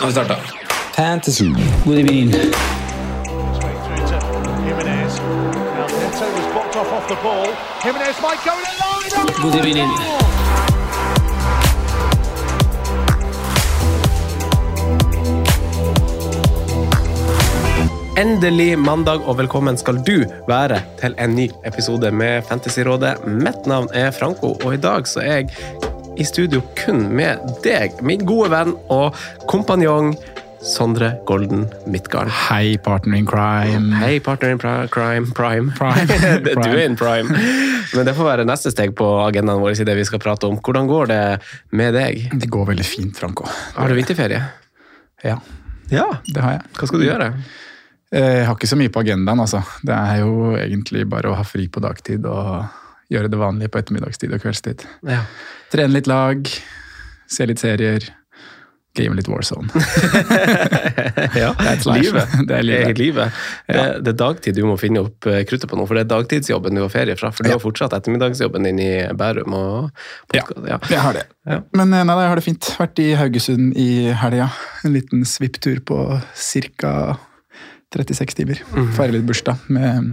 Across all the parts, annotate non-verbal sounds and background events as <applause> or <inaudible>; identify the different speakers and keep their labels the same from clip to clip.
Speaker 1: Nå har vi starta. Fantasy. God evening. God evening.
Speaker 2: Endelig mandag, og velkommen skal du være til en ny episode med Fantasyrådet. Mitt navn er Franco, og i dag så er jeg i studio kun med deg, min gode venn og kompanjong Sondre Golden Midtgarden.
Speaker 3: Hei, partner in crime.
Speaker 2: Hei, partner in pri- crime, prime.
Speaker 3: Prime. <laughs>
Speaker 2: du er in prime. Men det får være neste steg på agendaen vår i det vi skal prate om. Hvordan går det med deg?
Speaker 3: Det går veldig fint, Franco.
Speaker 2: Har du vinterferie?
Speaker 3: Ja,
Speaker 2: Ja.
Speaker 3: det har jeg.
Speaker 2: Hva skal du gjøre?
Speaker 3: Eh, Jeg har ikke så mye på agendaen, altså. Det er jo egentlig bare å ha fri på dagtid og gjøre det vanlige på ettermiddagstid og kveldstid.
Speaker 2: Ja.
Speaker 3: Trene litt lag, se litt serier, game litt Warzone. <laughs>
Speaker 2: ja.
Speaker 3: det er
Speaker 2: livet. <laughs>
Speaker 3: Det er livet.
Speaker 2: Eget livet. Det, det er dagtid du må finne opp eh, kruttet på nå, for det er dagtidsjobben du har ferie fra. For du
Speaker 3: Ja.
Speaker 2: har fortsatt ettermiddagsjobben din i Bærum. og podcast, ja.
Speaker 3: Jeg har det.
Speaker 2: Ja.
Speaker 3: Men eh, nei, jeg har det fint. Vært i Haugesund i helga. En liten svipptur på ca. 36 timer.
Speaker 2: Mm.
Speaker 3: Feire litt bursdag med,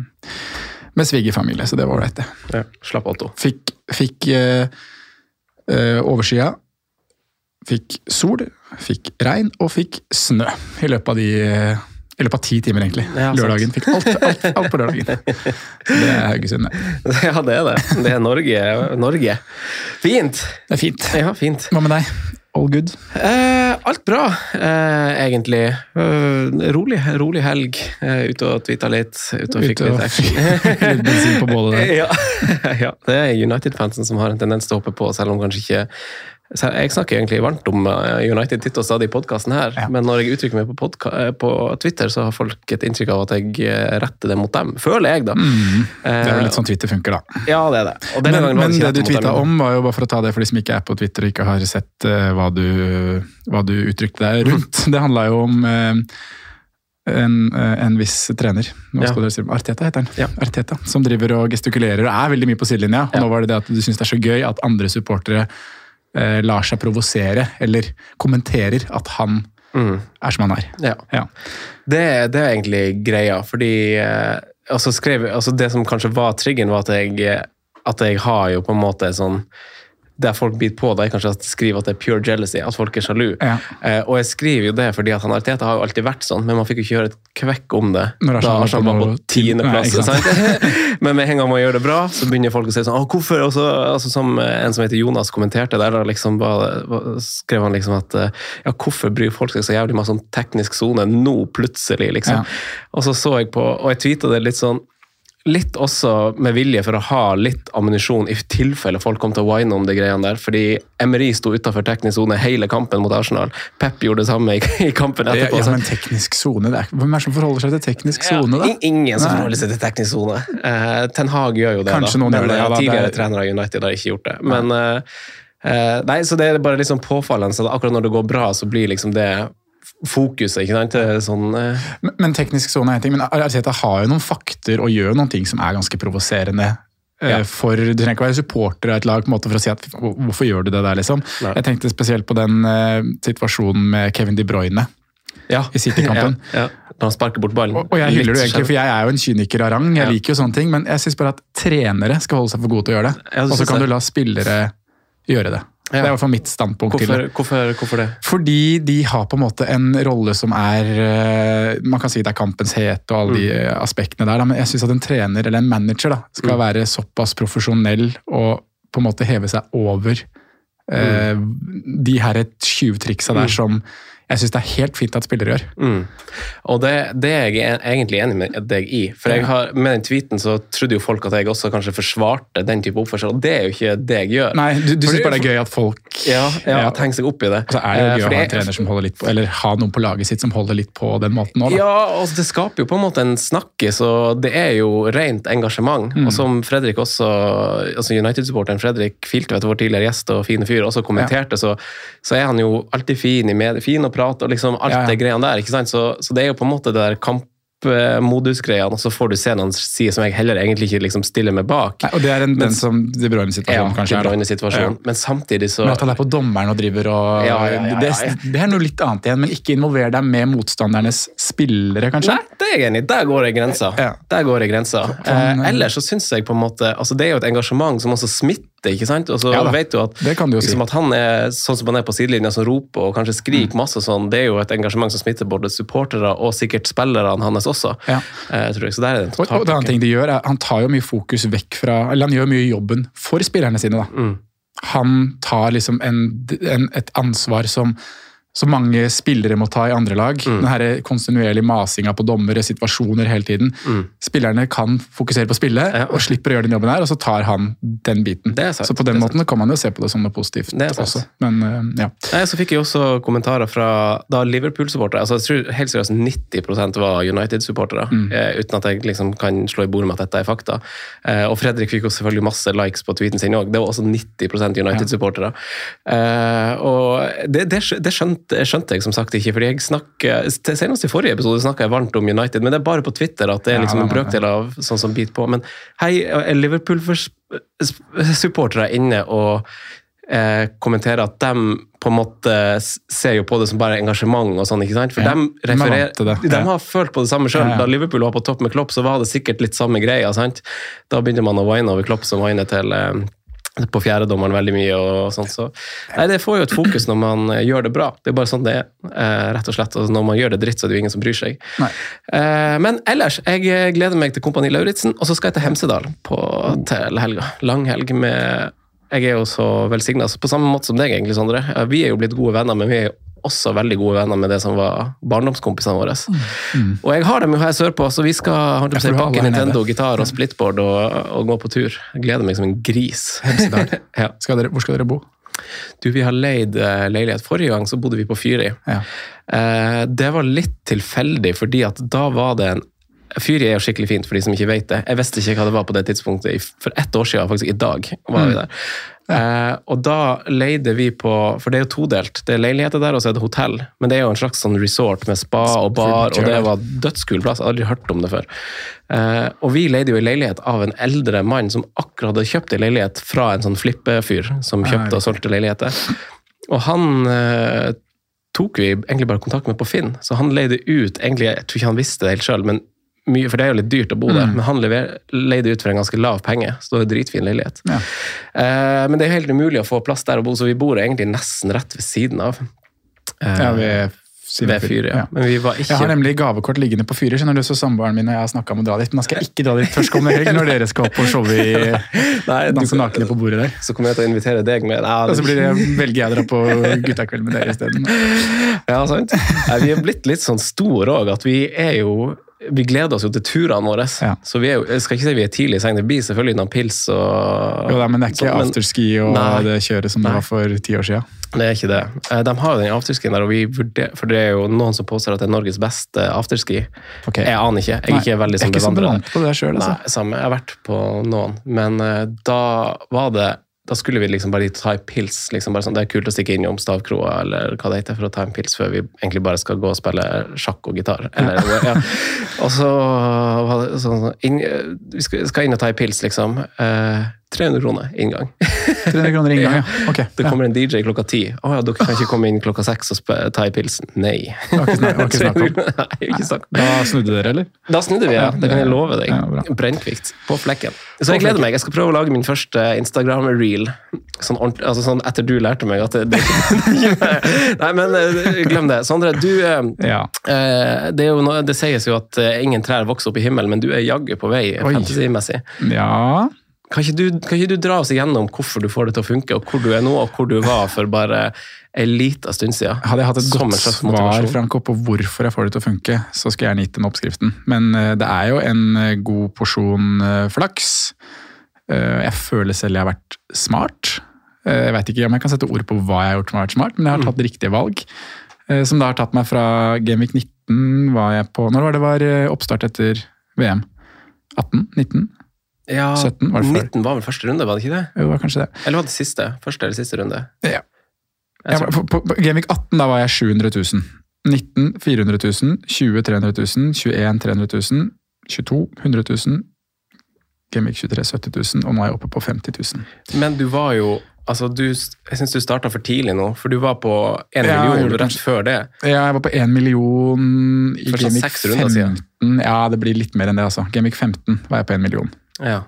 Speaker 3: med svigerfamilie, så det var ålreit, det.
Speaker 2: Ja. Slapp Otto.
Speaker 3: Fikk, fikk eh, eh, overskya, fikk sol, fikk regn og fikk snø i løpet av de i løpet av ti timer, egentlig.
Speaker 2: Ja,
Speaker 3: lørdagen. Fikk alt, alt, alt på lørdagen. Det er Haugesund, det. <laughs>
Speaker 2: Ja, det er det. Det er Norge. Norge. Fint!
Speaker 3: Det er fint.
Speaker 2: Ja, fint.
Speaker 3: Hva med deg? All good?
Speaker 2: Eh, alt bra, eh, egentlig. Eh, rolig, rolig helg. Eh, ute og tweeta litt. Ute og fikk litt action.
Speaker 3: litt bensin på bålet der. <laughs>
Speaker 2: ja. <laughs> ja, det er United-fansen som har en tendens til å hoppe på, selv om kanskje ikke Jeg snakker egentlig varmt om eh, United titt og stadig i podkasten her,
Speaker 3: Ja.
Speaker 2: men når jeg uttrykker meg på, eh, på Twitter, så har folk et inntrykk av at jeg eh, retter det mot dem. Føler jeg, da.
Speaker 3: Mm. Det er jo litt sånn Twitter funker, da.
Speaker 2: Ja, det er det.
Speaker 3: Men, men det du
Speaker 2: dem.
Speaker 3: om, var jo bare for å ta det for de som ikke er på Twitter og ikke har sett uh, hva, du, hva du uttrykte deg rundt. Det handla jo om uh, en, en viss trener, nå
Speaker 2: Ja.
Speaker 3: skal si Arteta heter han,
Speaker 2: Ja.
Speaker 3: Arteta, som driver og gestikulerer og er veldig mye på sidelinja. Og
Speaker 2: Ja.
Speaker 3: nå var det det at du syns det er så gøy at andre supportere eh, lar seg provosere, eller kommenterer at han
Speaker 2: Mm.
Speaker 3: er som han er.
Speaker 2: Ja.
Speaker 3: Ja.
Speaker 2: Det, det er egentlig greia, fordi eh, altså skrev, altså Det som kanskje var triggeren, var at jeg, eh, at jeg har jo på en måte sånn Der folk biter på, da er kanskje at skriver at det er pure jealousy, at folk er sjalu.
Speaker 3: Ja.
Speaker 2: Eh, og jeg skriver jo det fordi at han Arteta har jo alltid vært sånn, men man fikk jo ikke høre et kvekk om det
Speaker 3: Når
Speaker 2: da
Speaker 3: Arsenal var på
Speaker 2: tiendeplass. <laughs> <laughs> Men med en gang man gjør det bra, så begynner folk å si sånn Å, hvorfor? Og så, altså, som en som heter Jonas kommenterte der, da liksom bare, skrev han liksom at eh, ja, hvorfor bryr folk seg så jævlig masse om teknisk sone nå, plutselig, liksom.
Speaker 3: Ja.
Speaker 2: Og så så jeg på, og jeg tweeta det litt sånn Litt også med vilje for å ha litt ammunisjon i tilfelle folk kom til å wine om de greiene der. Fordi Emery sto utafor teknisk sone hele kampen mot Arsenal. Pep gjorde det samme i, i kampen etterpå.
Speaker 3: ja,
Speaker 2: ja
Speaker 3: men teknisk sone, det er- hvem er det som forholder seg til teknisk
Speaker 2: Ja,
Speaker 3: sone, da?
Speaker 2: Ja, Ingen som forholder seg til teknisk sone. Uh, Ten Hag gjør jo det,
Speaker 3: Kanskje
Speaker 2: da.
Speaker 3: noen
Speaker 2: men
Speaker 3: gjør det, ja,
Speaker 2: eh,
Speaker 3: da,
Speaker 2: tidligere
Speaker 3: er-
Speaker 2: trenere i United har ikke gjort det. Men uh, uh, Nei, så det er bare sånn påfallende. Så akkurat når det går bra, så blir liksom det fokuset, ikke sant? Sånn, eh,
Speaker 3: Men, men teknisk sone er en ting, men Arteta har jo noen fakter og gjør noen ting som er ganske provoserende. eh,
Speaker 2: Ja.
Speaker 3: For Du trenger ikke være supporter av et lag måte for å si at hvorfor gjør du det der, liksom.
Speaker 2: Nei.
Speaker 3: Jeg tenkte spesielt på den eh, situasjonen med Kevin De Bruyne
Speaker 2: ja.
Speaker 3: i City-kampen. <laughs>
Speaker 2: Ja. Han sparker bort ballen.
Speaker 3: Og, og jeg hyller det egentlig, for jeg er jo en kyniker av rang. Jeg liker jo sånne ting, men jeg syns bare at trenere skal holde seg for gode til å gjøre det. Og så kan
Speaker 2: jeg.
Speaker 3: du la spillere gjøre det. Det er i hvert fall mitt standpunkt til
Speaker 2: Hvorfor,
Speaker 3: det.
Speaker 2: hvorfor, hvorfor det?
Speaker 3: Fordi de har på en måte en rolle som er eh, Man kan si det er kampens het og alle de eh, aspektene der, men jeg syns at en trener eller en manager da, skal være såpass profesjonell og på en måte heve seg over mm. de her tjuvtriksa der som jeg syns det er helt fint at spillere gjør.
Speaker 2: Mm. Og det, det er jeg egentlig enig med deg i. For jeg har, med den tweeten så trodde jo folk at jeg også kanskje forsvarte den type oppførsel, og det er jo ikke det jeg gjør.
Speaker 3: Nei, du, du syns bare det er gøy at folk
Speaker 2: Ja, ja,
Speaker 3: Ja.
Speaker 2: tenker seg opp i det.
Speaker 3: Og så er det jo
Speaker 2: Eh,
Speaker 3: gøy å ha en trener som holder litt på, eller ha noen på laget sitt som holder litt på den måten òg, da.
Speaker 2: Ja, og det skaper jo på en måte en snakkis, og det er jo rent engasjement.
Speaker 3: Mm.
Speaker 2: Og som Fredrik også, altså United-supporteren Fredrik Filtvedt, vår tidligere gjest og fine fyr, også kommenterte, så, så er han jo alltid fin i med, fin å prate, og liksom alt
Speaker 3: Ja, ja.
Speaker 2: det greiene der. ikke sant? Så, så det er jo på en måte det der kampmodusgreiene, og så får du se noen sider som jeg heller egentlig ikke liksom stiller meg bak.
Speaker 3: Nei, og det er en,
Speaker 2: Men-
Speaker 3: den som De
Speaker 2: Ja,
Speaker 3: Bruyne-situasjonen kanskje
Speaker 2: De. Bruyne-situasjonen. Men samtidig så
Speaker 3: Men at han er på dommeren og driver og
Speaker 2: Ja, ja, ja, ja, ja.
Speaker 3: Det, det er noe litt annet igjen, men ikke involver deg med motstandernes spillere, kanskje?
Speaker 2: Nei, det er jeg enig i. Der går jeg grensa.
Speaker 3: Ja.
Speaker 2: Der går jeg grensa.
Speaker 3: Han,
Speaker 2: Eh, ellers så syns jeg på en måte altså Det er jo et engasjement som også smitter, ikke sant? Og så
Speaker 3: Ja
Speaker 2: vet du at,
Speaker 3: det kan du jo si.
Speaker 2: liksom at han er sånn som han er på sidelinja, som roper og kanskje skriker
Speaker 3: Mm.
Speaker 2: masse sånn, det er jo et engasjement som smitter både supportere og sikkert spillerne hans også.
Speaker 3: Ja.
Speaker 2: Eh, tror jeg. Så der er det en
Speaker 3: Og, og det ting de gjør, er Han tar jo mye fokus vekk fra Eller han gjør mye jobben for spillerne sine. da.
Speaker 2: Mm.
Speaker 3: Han tar liksom en, en, et ansvar som så mange spillere må ta i andre lag.
Speaker 2: Mm.
Speaker 3: Den her kontinuerlige masinga på dommere, situasjoner hele tiden. Spillerne kan fokusere på spillet
Speaker 2: Ja.
Speaker 3: og slipper å gjøre den jobben her, og så tar han den biten. Så på den måten kan man jo se på det som noe positivt også. Men eh, ja.
Speaker 2: Nei, så fikk jeg også kommentarer fra da Liverpool-supportere. altså Jeg tror helt seriøst 90% var United-supportere.
Speaker 3: Mm.
Speaker 2: eh, Uten at jeg liksom kan slå i bordet med at dette er fakta. Eh, Og Fredrik fikk jo selvfølgelig masse likes på tweeten sin òg. Det var også 90% United-supportere. Og det, det, det skjønte, skjønte jeg som sagt ikke, fordi jeg snakker Senest i forrige episode snakka jeg varmt om United, men det er bare på Twitter at det er liksom en brøkdel av sånn som biter på. Men hei, er Liverpool-supportere inne og eh, kommenterer at de på en måte ser jo på det som bare engasjement og sånn, ikke sant? For
Speaker 3: Ja,
Speaker 2: de,
Speaker 3: er
Speaker 2: referer,
Speaker 3: det.
Speaker 2: de har følt på det samme sjøl.
Speaker 3: Ja.
Speaker 2: Da Liverpool var på topp med Klopp, så var det sikkert litt samme greia. sant? Da begynte man å wine over Klopp som winer til eh, på fjerdedommeren veldig mye. og sånt, så Nei, Det får jo et fokus når man eh, gjør det bra. Det er bare sånn det er, eh, rett og slett. Altså, når man gjør det dritt, så er det jo ingen som bryr seg. Eh, Men ellers, jeg eh, gleder meg til Kompani Lauritzen, og så skal jeg til Hemsedal på, til helga. Langhelg med Jeg er jo så velsigna, på samme måte som deg, egentlig, Sondre. Vi er jo blitt gode venner, men vi er jo også veldig gode venner med det som var barndomskompisene våre. Og jeg har dem jo her sørpå, så vi skal si, pakke Nintendo, gitar og splitboard og, og gå på tur. Jeg gleder meg som en gris. <laughs> Ja.
Speaker 3: Skal dere, hvor skal dere bo?
Speaker 2: Du, vi har leid eh, leilighet. Forrige gang så bodde vi på Fyri.
Speaker 3: Ja.
Speaker 2: Eh, det var litt tilfeldig, fordi at da var det en Fyri er jo skikkelig fint, for de som ikke vet det. Jeg visste ikke hva det var på det tidspunktet. For ett år siden, faktisk i dag, var vi der. Eh, og da leide vi på For det er jo todelt. Det er leiligheter der, og så er det hotell. Men det er jo en slags sånn resort med spa og bar, og det var dødskul plass. Jeg har aldri hørt om det før. Eh, og vi leide jo en leilighet av en eldre mann som akkurat hadde kjøpt en leilighet fra en sånn flippefyr som kjøpte og solgte leiligheter. Og han eh, tok vi egentlig bare kontakt med på Finn, så han leide ut egentlig, Jeg tror ikke han visste det helt sjøl, men mye, for det er jo litt dyrt å bo der, men han leide ut for en ganske lav penge, så det var en dritfin leilighet.
Speaker 3: Ja.
Speaker 2: Eh, men det er helt umulig å få plass der å bo, så vi bor egentlig nesten rett ved siden av. Eh,
Speaker 3: Ja, ved,
Speaker 2: ved fyret, ja. Men vi var ikke
Speaker 3: Jeg har nemlig gavekort liggende på Fyre, skjønner du, så samboeren min og jeg har snakka om å dra dit. Men da skal jeg ikke dra dit førstkommende helg, når dere skal opp og showe i <laughs> Danse
Speaker 2: skal-
Speaker 3: nakne på bordet der.
Speaker 2: Så kommer jeg til å invitere deg med. Nei,
Speaker 3: Og så blir det, velger jeg å dra på guttakveld med dere isteden. <laughs>
Speaker 2: Ja, sant? Nei, vi er blitt litt sånn store òg, at vi er jo vi gleder oss jo til turene våre.
Speaker 3: Ja.
Speaker 2: Så vi er jo, jeg skal ikke si vi er tidlig i seng, det blir selvfølgelig noen pils og
Speaker 3: Jo da, men det er ikke
Speaker 2: sånn,
Speaker 3: afterski og
Speaker 2: Nei.
Speaker 3: det kjøret som det var for ti år siden.
Speaker 2: Det er ikke det. Eh, De har jo den afterskien der, og vi vurderer, for det er jo noen som påstår at det er Norges beste afterski.
Speaker 3: Okay.
Speaker 2: Jeg aner ikke. Jeg er
Speaker 3: Nei,
Speaker 2: ikke veldig
Speaker 3: jeg er
Speaker 2: sånn
Speaker 3: ikke så
Speaker 2: bevandret.
Speaker 3: på det sjøl, altså.
Speaker 2: Nei, samme. Jeg har vært på noen, men eh, da var det da skulle vi liksom bare ta en pils. Liksom bare sånn, det er kult å stikke innom Stavkroa eller hva det heter, for å ta en pils før vi egentlig bare skal gå og spille sjakk og gitar. Eller, ja. Og så var det sånn inn, Vi skal inn og ta en pils, liksom. Eh, 300 kroner inngang.
Speaker 3: 300 kroner inngang, ja. Okay.
Speaker 2: Det kommer en DJ klokka ti. Å ja, dere kan ikke komme inn klokka seks og ta en pilsen. Nei.
Speaker 3: Da snudde dere, eller?
Speaker 2: Da snudde vi, ja. Det kan jeg love deg.
Speaker 3: Ja.
Speaker 2: Brennkvikt. På flekken. Så jeg gleder meg. Jeg skal prøve å lage min første Instagram-reel. Sånn, altså sånn etter du lærte meg at det, <laughs> Nei, men eh, glem det. Sondre, du eh,
Speaker 3: Ja.
Speaker 2: eh, det, er jo noe, det sies jo at ingen trær vokser opp i himmelen, men du er jaggu på vei fantasymessig.
Speaker 3: ja.
Speaker 2: Kan ikke, du, kan ikke du dra oss igjennom hvorfor du får det til å funke, og hvor du er nå, og hvor du var for bare en liten stund siden?
Speaker 3: Hadde jeg hatt et godt svar. Franco, på hvorfor jeg får det til å funke, så skulle jeg gjerne gitt den oppskriften. Men eh, det er jo en eh, god porsjon eh, flaks. Jeg føler selv jeg har vært smart. Jeg vet ikke om jeg kan sette ord på hva jeg har gjort som har vært smart, men jeg har tatt riktige valg. Som da har tatt meg fra Gameweek 19 var jeg på Når var det var oppstart etter VM? 18? 19?
Speaker 2: Ja,
Speaker 3: 17 var
Speaker 2: 19 var vel første runde, var det ikke det?
Speaker 3: Jo, det var kanskje det.
Speaker 2: Eller var det siste? Første eller siste runde?
Speaker 3: Ja. Jeg på, på, på Gamevik 18 da var jeg 700 000. 19 400 000. 20 300 000. 21 300 000. 22 100 000. Gamevik 23 70 000, og nå er jeg oppe på 50 000.
Speaker 2: Men du var jo altså du, Jeg syns du starta for tidlig nå, for du var på én
Speaker 3: Ja,
Speaker 2: million
Speaker 3: ja,
Speaker 2: rett før det.
Speaker 3: Ja, jeg var på 1 million i
Speaker 2: runder
Speaker 3: 15. Ja, det blir litt mer enn det, altså. Gameweek 15 var jeg på 1 million.
Speaker 2: Ja.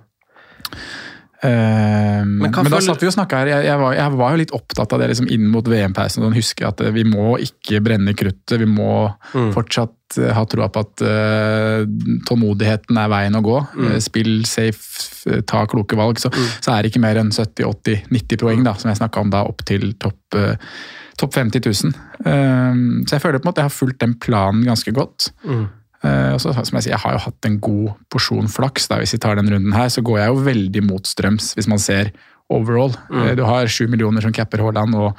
Speaker 3: Uh, men,
Speaker 2: men
Speaker 3: da
Speaker 2: føler-
Speaker 3: satt vi og snakka her. Jeg, jeg, var, jeg var jo litt opptatt av det liksom inn mot VM-pausen. Sånn, huske at eh, vi må ikke brenne kruttet. Vi må
Speaker 2: Mm.
Speaker 3: fortsatt eh, ha troa på at uh, tålmodigheten er veien å gå.
Speaker 2: Mm.
Speaker 3: Spill safe, ta kloke valg. Så, så er det ikke mer enn 70-80-90 poeng, da, som jeg snakka om da, opp til topp uh, topp 50 000. Eh, så jeg føler på en måte jeg har fulgt den planen ganske godt.
Speaker 2: Mm.
Speaker 3: Eh, så, som jeg sier, jeg har jo hatt en god porsjon flaks. Der Hvis vi tar den runden her, så går jeg jo veldig motstrøms hvis man ser overall.
Speaker 2: Mm.
Speaker 3: Eh, Du har 7 millioner som capper Haaland og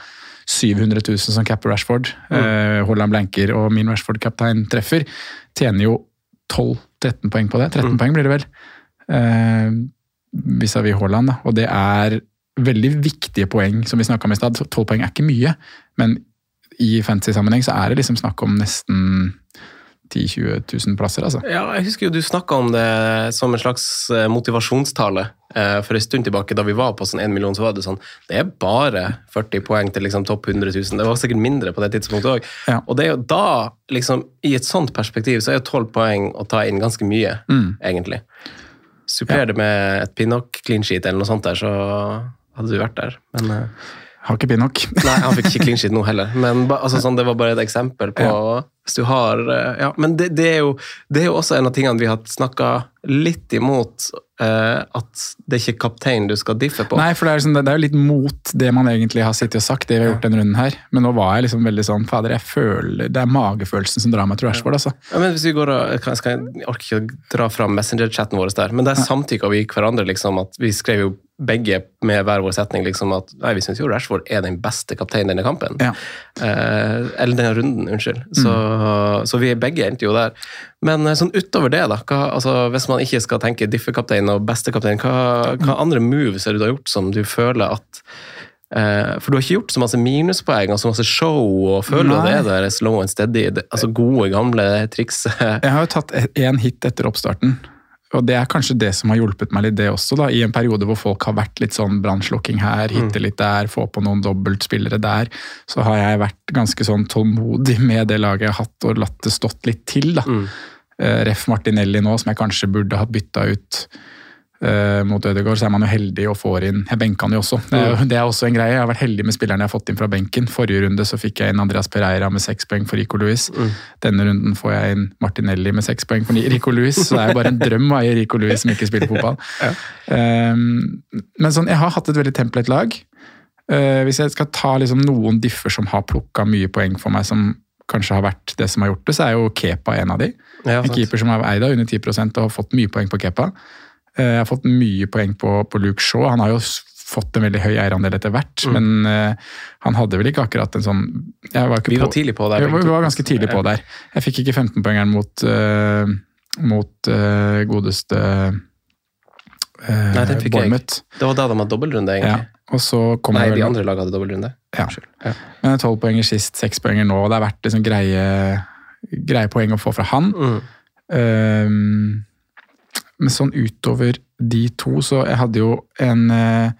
Speaker 3: 700 000 som capper Rashford. Eh, Haaland blanker og min Rashford-kaptein treffer. Tjener jo 12-13 poeng på det. 13 poeng blir det vel. Eh, Vis-à-vis Haaland, da. Og det er veldig viktige poeng, som vi snakka om i stad. 12 poeng er ikke mye, men i fantasy-sammenheng så er det liksom snakk om nesten 10 000-20 000 plasser, altså.
Speaker 2: Ja, jeg husker jo du snakka om det som en slags eh, motivasjonstale eh, for en stund tilbake. Da vi var på sånn 1 million, så var det sånn Det er bare 40 poeng til liksom topp 100 000. Det var sikkert mindre på det tidspunktet òg.
Speaker 3: Ja.
Speaker 2: Og det er jo da, liksom, i et sånt perspektiv, så er jo 12 poeng å ta inn ganske mye,
Speaker 3: Mm.
Speaker 2: egentlig. Suppler det med et Pinnock clean sheet eller noe sånt der, så hadde du vært der. Men eh,
Speaker 3: Har ikke Pinnock. <laughs>
Speaker 2: Nei, han fikk ikke clean sheet nå heller. Men altså, sånn, det var bare et eksempel på Hvis du har eh, Ja, men det, det, er jo, det er jo også en av tingene vi har snakka litt imot. eh, at det er ikke kaptein du skal diffe på.
Speaker 3: Nei, for det er, liksom, det er jo litt mot det man egentlig har sittet og sagt, det vi har gjort denne runden her. Men nå var jeg liksom veldig sånn Fader, jeg føler Det er magefølelsen som drar meg til Rashford, altså.
Speaker 2: Ja, men hvis vi går og, jeg orker ikke å dra fram Messenger-chatten vår der, men der samtykka vi hverandre. liksom, at Vi skrev jo begge med hver vår setning liksom at nei, vi syns jo Rashford er den beste kapteinen denne kampen.
Speaker 3: Ja.
Speaker 2: Eh, eller denne runden, unnskyld. Så, så vi begge endte jo der. Men eh, sånn utover det, da, hva, altså, hvis man ikke skal tenke diffekaptein og bestekaptein, hva, hva andre moves det du har gjort som du føler at eh, For du har ikke gjort så masse minuspoeng og så masse show, og føler
Speaker 3: Nei.
Speaker 2: det er der slow and steady? Det, altså gode, gamle triks?
Speaker 3: Jeg har jo tatt én hit etter oppstarten. Og det er kanskje det som har hjulpet meg litt, det også. da, I en periode hvor folk har vært litt sånn brannslukking her, hitte litt der, få på noen dobbeltspillere der, så har jeg vært ganske sånn tålmodig med det laget jeg har hatt, og latt det stått litt til. da. Mm. Ref Martinelli nå, som jeg kanskje burde ha bytta ut eh, mot Ødegaard, så er man jo heldig og får inn Jeg benka han jo også. Det er, det er også en greie. Jeg har vært heldig med spillerne jeg har fått inn fra benken. Forrige runde så fikk jeg inn Andreas Pereira med seks poeng for Rico Louis. Denne runden får jeg inn Martinelli med seks poeng for Rico Louis, så det er jo bare en drøm å eie Rico Louis som ikke spiller fotball. Um, men sånn, jeg har hatt et veldig templet lag. Uh, hvis jeg skal ta liksom noen differ som har plukka mye poeng for meg, som kanskje har vært det som har gjort det, så er jo Kepa en av de.
Speaker 2: Ja,
Speaker 3: en keeper som har eid av under 10% og har fått mye poeng på Kepa. Eh, Jeg har fått mye poeng på, på Luke Shaw. Han har jo fått en veldig høy eierandel etter hvert,
Speaker 2: Mm.
Speaker 3: men uh, han hadde vel ikke akkurat en sånn var
Speaker 2: Vi
Speaker 3: på,
Speaker 2: tidlig på der.
Speaker 3: Vi var, var ganske tidlig på der. Jeg fikk ikke 15-poengeren mot, uh, mot uh, godeste
Speaker 2: Nei, den fikk jeg. Det var da de hadde dobbeltrunde, egentlig. Ja.
Speaker 3: Og så kom
Speaker 2: Nei,
Speaker 3: jeg
Speaker 2: de andre lagene hadde dobbeltrunde.
Speaker 3: Ja.
Speaker 2: Ja.
Speaker 3: Men tolv poenger sist, seks poenger nå. og Det har vært liksom greie, greie poeng å få fra han.
Speaker 2: Mm.
Speaker 3: Ehm, men sånn utover de to, så jeg hadde jo en, eh,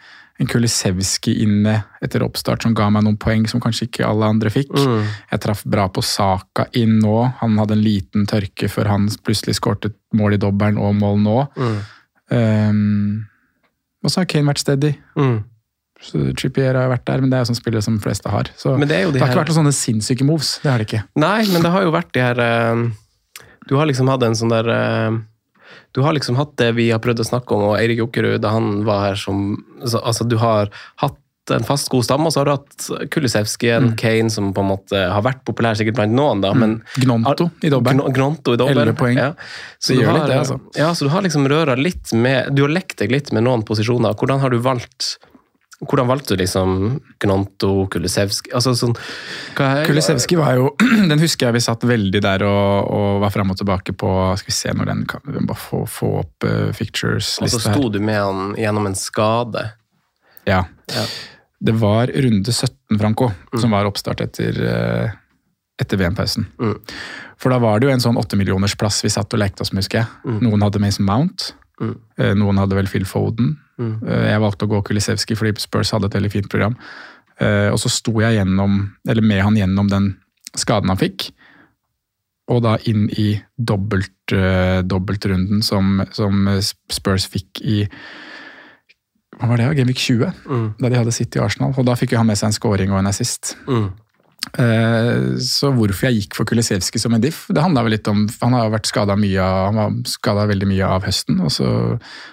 Speaker 3: en Kulisevski inne etter oppstart som ga meg noen poeng som kanskje ikke alle andre fikk.
Speaker 2: Mm.
Speaker 3: Jeg traff bra på Saka inn nå. Han hadde en liten tørke før han plutselig skåret mål i dobbelen og mål nå.
Speaker 2: Mm.
Speaker 3: Um, og så har Kane vært steady.
Speaker 2: Mm.
Speaker 3: Så Trippier har vært der, men det er jo sånn spillere som fleste har. Så
Speaker 2: Men det
Speaker 3: det har ikke
Speaker 2: her-
Speaker 3: vært noen sånne sinnssyke moves. Det har det ikke.
Speaker 2: Nei, men det har jo vært de her uh, Du har liksom hatt en sånn der eh, Du har liksom hatt det vi har prøvd å snakke om, og Eirik Jokkerud da han var her som Altså, du har hatt en fast god stamme, og så har du hatt Kulisevski, en
Speaker 3: Mm.
Speaker 2: Kane som på en måte har vært populær sikkert blant noen, da, men
Speaker 3: Gnonto i dobbel.
Speaker 2: Gnonto i dobbel.
Speaker 3: 11 poeng.
Speaker 2: Ja. Så,
Speaker 3: Det
Speaker 2: du har,
Speaker 3: litt det, altså.
Speaker 2: ja, så du har liksom røra litt med Du har lekt deg litt med noen posisjoner. Hvordan har du valgt hvordan valgte du liksom Gnanto, Kulisevski altså sånn, hva er-
Speaker 3: Kulisevski var jo <clears throat> Den husker jeg vi satt veldig der og, og var fram og tilbake på Skal vi se når den kan vi bare få, få opp uh,
Speaker 2: Og så sto
Speaker 3: her.
Speaker 2: du med han gjennom en skade.
Speaker 3: Ja.
Speaker 2: Ja.
Speaker 3: Det var runde 17, Franco, som var oppstart etter, eh, etter VM-pausen.
Speaker 2: Mm.
Speaker 3: For da var det jo en sånn åttemillionersplass vi satt og lekte oss med, husker jeg.
Speaker 2: Mm.
Speaker 3: Noen hadde Mason Mount.
Speaker 2: Mm.
Speaker 3: eh, Noen hadde vel Phil Foden.
Speaker 2: Mm.
Speaker 3: Eh, Jeg valgte å gå Kulisevski fordi Spurs hadde et veldig fint program. Eh, Og så sto jeg gjennom, eller med han gjennom den skaden han fikk. Og da inn i dobbelt, eh, dobbeltrunden som, som Spurs fikk i hva var det, Genvik 20?
Speaker 2: Mm.
Speaker 3: Da de hadde City i Arsenal. Og da fikk han med seg en scoring og en assist.
Speaker 2: Mm.
Speaker 3: Eh, Så hvorfor jeg gikk for Kulisevski som en diff, det handla vel litt om Han har vært skada mye av, han var skada veldig mye av høsten, og så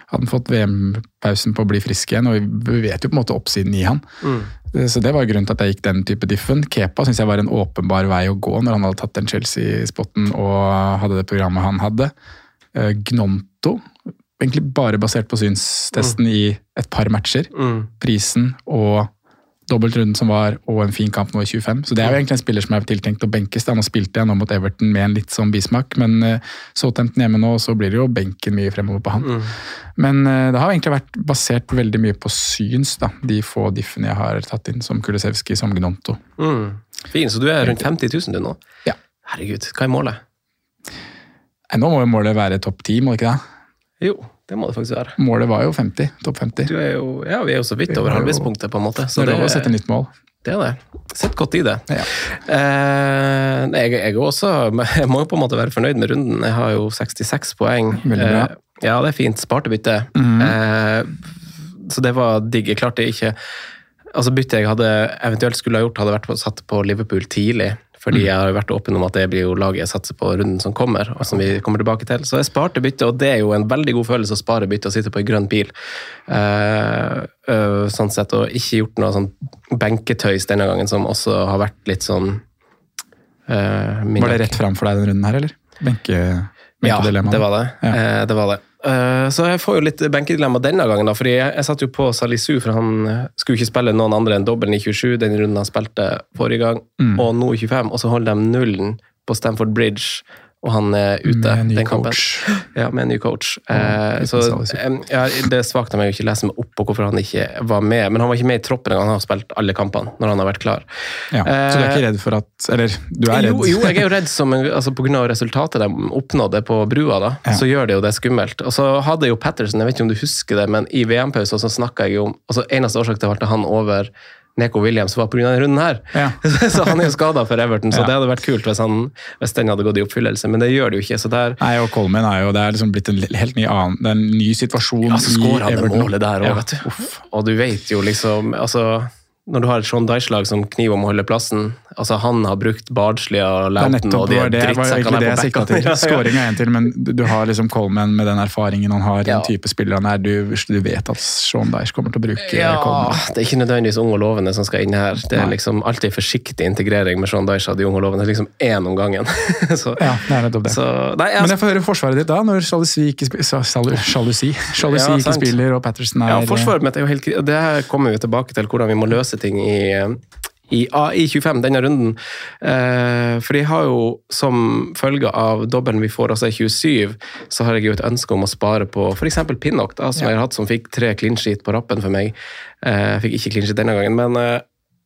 Speaker 3: hadde han fått VM-pausen på å bli frisk igjen, og vi vet jo på en måte oppsiden i han.
Speaker 2: Mm.
Speaker 3: Eh, Så det var grunnen til at jeg gikk den type diffen. Kepa syns jeg var en åpenbar vei å gå når han hadde tatt den Chelsea-spotten og hadde det programmet han hadde. Eh, Gnonto, egentlig bare basert på synstesten i et par matcher.
Speaker 2: Mm.
Speaker 3: Prisen og dobbeltrunden som var, og en fin kamp nå i 25. Så det er jo egentlig en spiller som er tiltenkt å benkes. da. Nå spilte jeg nå mot Everton med en litt sånn bismak, men uh, Southampton hjemme nå, så blir det jo benken mye fremover på han.
Speaker 2: Mm.
Speaker 3: Men eh, det har egentlig vært basert veldig mye på syns, da, de få diffene jeg har tatt inn, som Kulisevski, som Gnonto.
Speaker 2: Mm. Fin, så du er rundt 50 000 du nå?
Speaker 3: Ja.
Speaker 2: Herregud, hva er målet?
Speaker 3: Nå må jo målet være topp ti, må det ikke det?
Speaker 2: Jo, det må det faktisk være.
Speaker 3: Målet var jo 50, topp 50.
Speaker 2: Du er jo, ja, vi er jo så vidt over
Speaker 3: jo-
Speaker 2: på en måte.
Speaker 3: Så det er lov å sette nytt mål.
Speaker 2: Det er det. Sitt godt i det.
Speaker 3: Ja.
Speaker 2: Eh, jeg, jeg, også, <laughs> jeg må jo på en måte være fornøyd med runden. Jeg har jo 66 poeng. Eh, ja, det er fint. Sparte bytte. eh, så det var digg. Jeg klarte ikke Altså Byttet jeg hadde eventuelt skulle ha gjort, hadde vært på, satt på Liverpool tidlig. Fordi
Speaker 3: Mhm.
Speaker 2: jeg har vært åpen om at det blir jo laget jeg satser på runden som kommer. og som vi kommer tilbake til. Så jeg sparte byttet, og det er jo en veldig god følelse å spare byttet og sitte på en grønn bil. Uh, uh, sånn sett, Og ikke gjort noe sånn benketøys denne gangen, som også har vært litt sånn uh,
Speaker 3: Var det rett fram for deg den runden her, eller? Benke,
Speaker 2: Ja, det var det.
Speaker 3: Ja.
Speaker 2: Det, var det. Eh, så jeg får jo litt benkedilemma denne gangen, da, fordi jeg, jeg satt jo på Salisu, for han skulle ikke spille noen andre enn dobbelen i 27, den runden han spilte forrige gang,
Speaker 3: Mm.
Speaker 2: og nå i 25, og så holder de nullen på Stamford Bridge, og han er ute
Speaker 3: Med en ny coach.
Speaker 2: Ja, med en ny coach.
Speaker 3: Ja,
Speaker 2: Eh, så ja, Det svakt av meg å ikke lese meg opp på hvorfor han ikke var med, men han var ikke med i troppen engang. Han har spilt alle kampene når han har vært klar.
Speaker 3: Ja, så du er ikke redd for at Eller, du er redd?
Speaker 2: Jo, jo, jeg er jo redd som altså av resultatet de oppnådde på brua, da,
Speaker 3: Ja.
Speaker 2: så gjør det jo det skummelt. Og så hadde jo Patterson, jeg vet ikke om du husker det, men i VM-pausen så snakka jeg jo om altså Eneste årsak til at han over Neko Williams var pga. denne runden her.
Speaker 3: Ja. <laughs>
Speaker 2: så han er jo skada for Everton, så
Speaker 3: Ja.
Speaker 2: det hadde vært kult hvis, han, hvis den hadde gått i oppfyllelse, men det gjør det jo ikke. så der
Speaker 3: Nei, og Coleman er jo, det er liksom blitt en helt ny, annen, det er en ny situasjon
Speaker 2: Ja, så skårer han det
Speaker 3: Everton.
Speaker 2: målet der også,
Speaker 3: Ja,
Speaker 2: vet du. Og du vet jo liksom altså, Når du har et Sean Dyche-lag som kniver om å holde plassen altså Han har brukt Bardslia og Lauten og de drittsekkene der på
Speaker 3: backa. <laughs> Skåring er en til, men du har liksom Coleman med den erfaringen han har,
Speaker 2: Ja.
Speaker 3: den type spiller han er. Du, du vet at Sean Dyche kommer til å bruke
Speaker 2: Ja,
Speaker 3: Coleman.
Speaker 2: det er ikke nødvendigvis ung og lovende som skal inn her. Det er
Speaker 3: Nei.
Speaker 2: liksom alltid forsiktig integrering med Sean Dyche av de unge og lovende. Liksom én om gangen. <laughs> så,
Speaker 3: Ja, det er nettopp det.
Speaker 2: så Nei,
Speaker 3: Men
Speaker 2: jeg,
Speaker 3: jeg får høre forsvaret ditt da, når Sjalusi ikke, spi- sa- salu- Jalusi, Jalusi
Speaker 2: Ja,
Speaker 3: ikke spiller og Patterson er
Speaker 2: ja, forsvaret mitt er jo helt Det her kommer vi tilbake til, hvordan vi må løse ting i i i 25 denne runden. Eh, for jeg har jo som følge av dobbelen vi får, altså i 27, så har jeg jo et ønske om å spare på f.eks. Pinnock, da, som
Speaker 3: Ja.
Speaker 2: jeg har hatt som fikk tre clean sheet på rappen for meg. Eh, fikk ikke clean sheet denne gangen, men eh,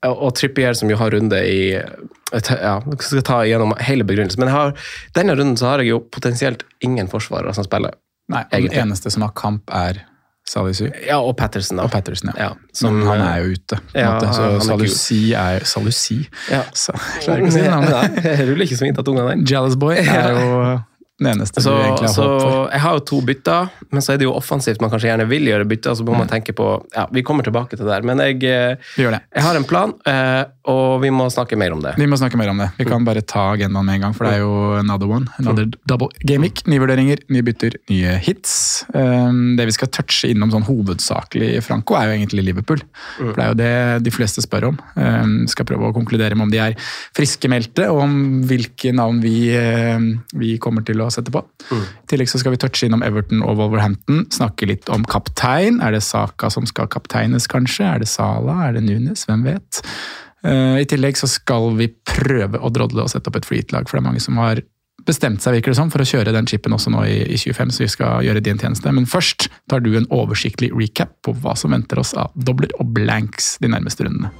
Speaker 2: og Trippier som jo har runde i ja, skal ta gjennom hele begrunnelsen. Men har, denne runden så har jeg jo potensielt ingen forsvarere som spiller.
Speaker 3: Nei, og den eneste som har kamp, er Salisu.
Speaker 2: Ja, og Patterson, da.
Speaker 3: Og Patterson, ja.
Speaker 2: Ja, som,
Speaker 3: Men han
Speaker 2: eh,
Speaker 3: er jo ute, på en
Speaker 2: ja.
Speaker 3: Så. Salusi er Salusi?
Speaker 2: Ja.
Speaker 3: Klarer ikke å si navnet. <laughs>
Speaker 2: Ruller ikke så fint av tunga der.
Speaker 3: Jealous Boy er jo <laughs> den eneste
Speaker 2: Så,
Speaker 3: du egentlig har
Speaker 2: så
Speaker 3: håp for.
Speaker 2: jeg har jo to bytter, men så er det jo offensivt man kanskje gjerne vil gjøre bytter. Så må man tenke på Ja, vi kommer tilbake til det der. Men jeg, eh, jeg har en plan, eh, og vi må snakke mer om det.
Speaker 3: Vi må snakke mer om det. Vi kan bare ta agendaen med en gang, for det er jo another one. Another double game week. Nye vurderinger, nye bytter, nye hits. Um, det vi skal touche innom sånn hovedsakelig, Franco, er jo egentlig Liverpool. For det er jo det de fleste spør om. Vi skal prøve å konkludere med om de er friskmeldte, og om hvilke navn vi, um, vi kommer til å sette Mm. I tillegg så skal vi touche innom Everton og Wolverhampton. Snakke litt om kaptein. Er det Saka som skal kapteines, kanskje? Er det Sala? Er det Nunes? Hvem vet? Uh, I tillegg så skal vi prøve å drodle og sette opp et freehit-lag, for det er mange som har bestemt seg virker det som, for å kjøre den chipen også nå i, i 25, så vi skal gjøre din tjeneste. Men først tar du en oversiktlig recap på hva som venter oss av dobler og blanks de nærmeste rundene.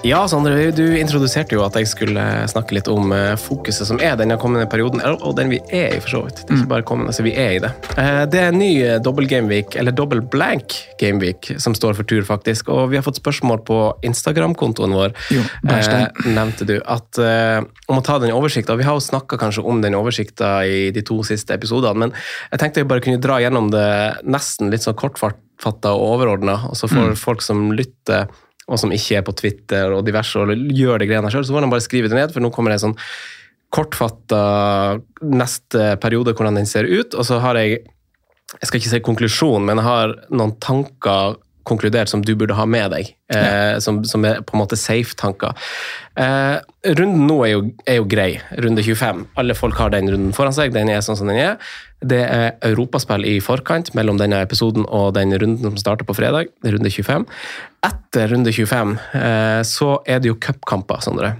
Speaker 2: Ja, Sondre, du introduserte jo at jeg skulle snakke litt om eh, fokuset som er denne kommende perioden, og den vi er i, for så vidt. Det er ikke bare kommende, så vi er i det. Eh, Det er en ny eh, dobbel gameweek, eller dobbel blank gameweek, som står for tur, faktisk. Og vi har fått spørsmål på Instagram-kontoen vår,
Speaker 3: Jo,
Speaker 2: eh, nevnte du, at, eh, om å ta den oversikta. Vi har jo snakka kanskje om den oversikta i de to siste episodene, men jeg tenkte jeg bare kunne dra gjennom det nesten litt sånn kortfatta og overordna, og så får folk som lytter og som ikke er på Twitter og diverse, og gjør det greiene sjøl, så får de bare skrive det ned, for nå kommer det en sånn kortfatta neste periode, hvordan den ser ut. Og så har jeg jeg skal ikke si konklusjon, men jeg har noen tanker konkludert som du burde ha med deg. Eh, som, som er på en måte safe-tanker. Eh, runden nå er jo, er jo grei. Runde 25. Alle folk har den runden foran seg. Den er sånn som den er. Det er europaspill i forkant mellom denne episoden og den runden som starter på fredag. Runde 25. Etter runde 25 eh, så er det jo cupkamper, Sondre.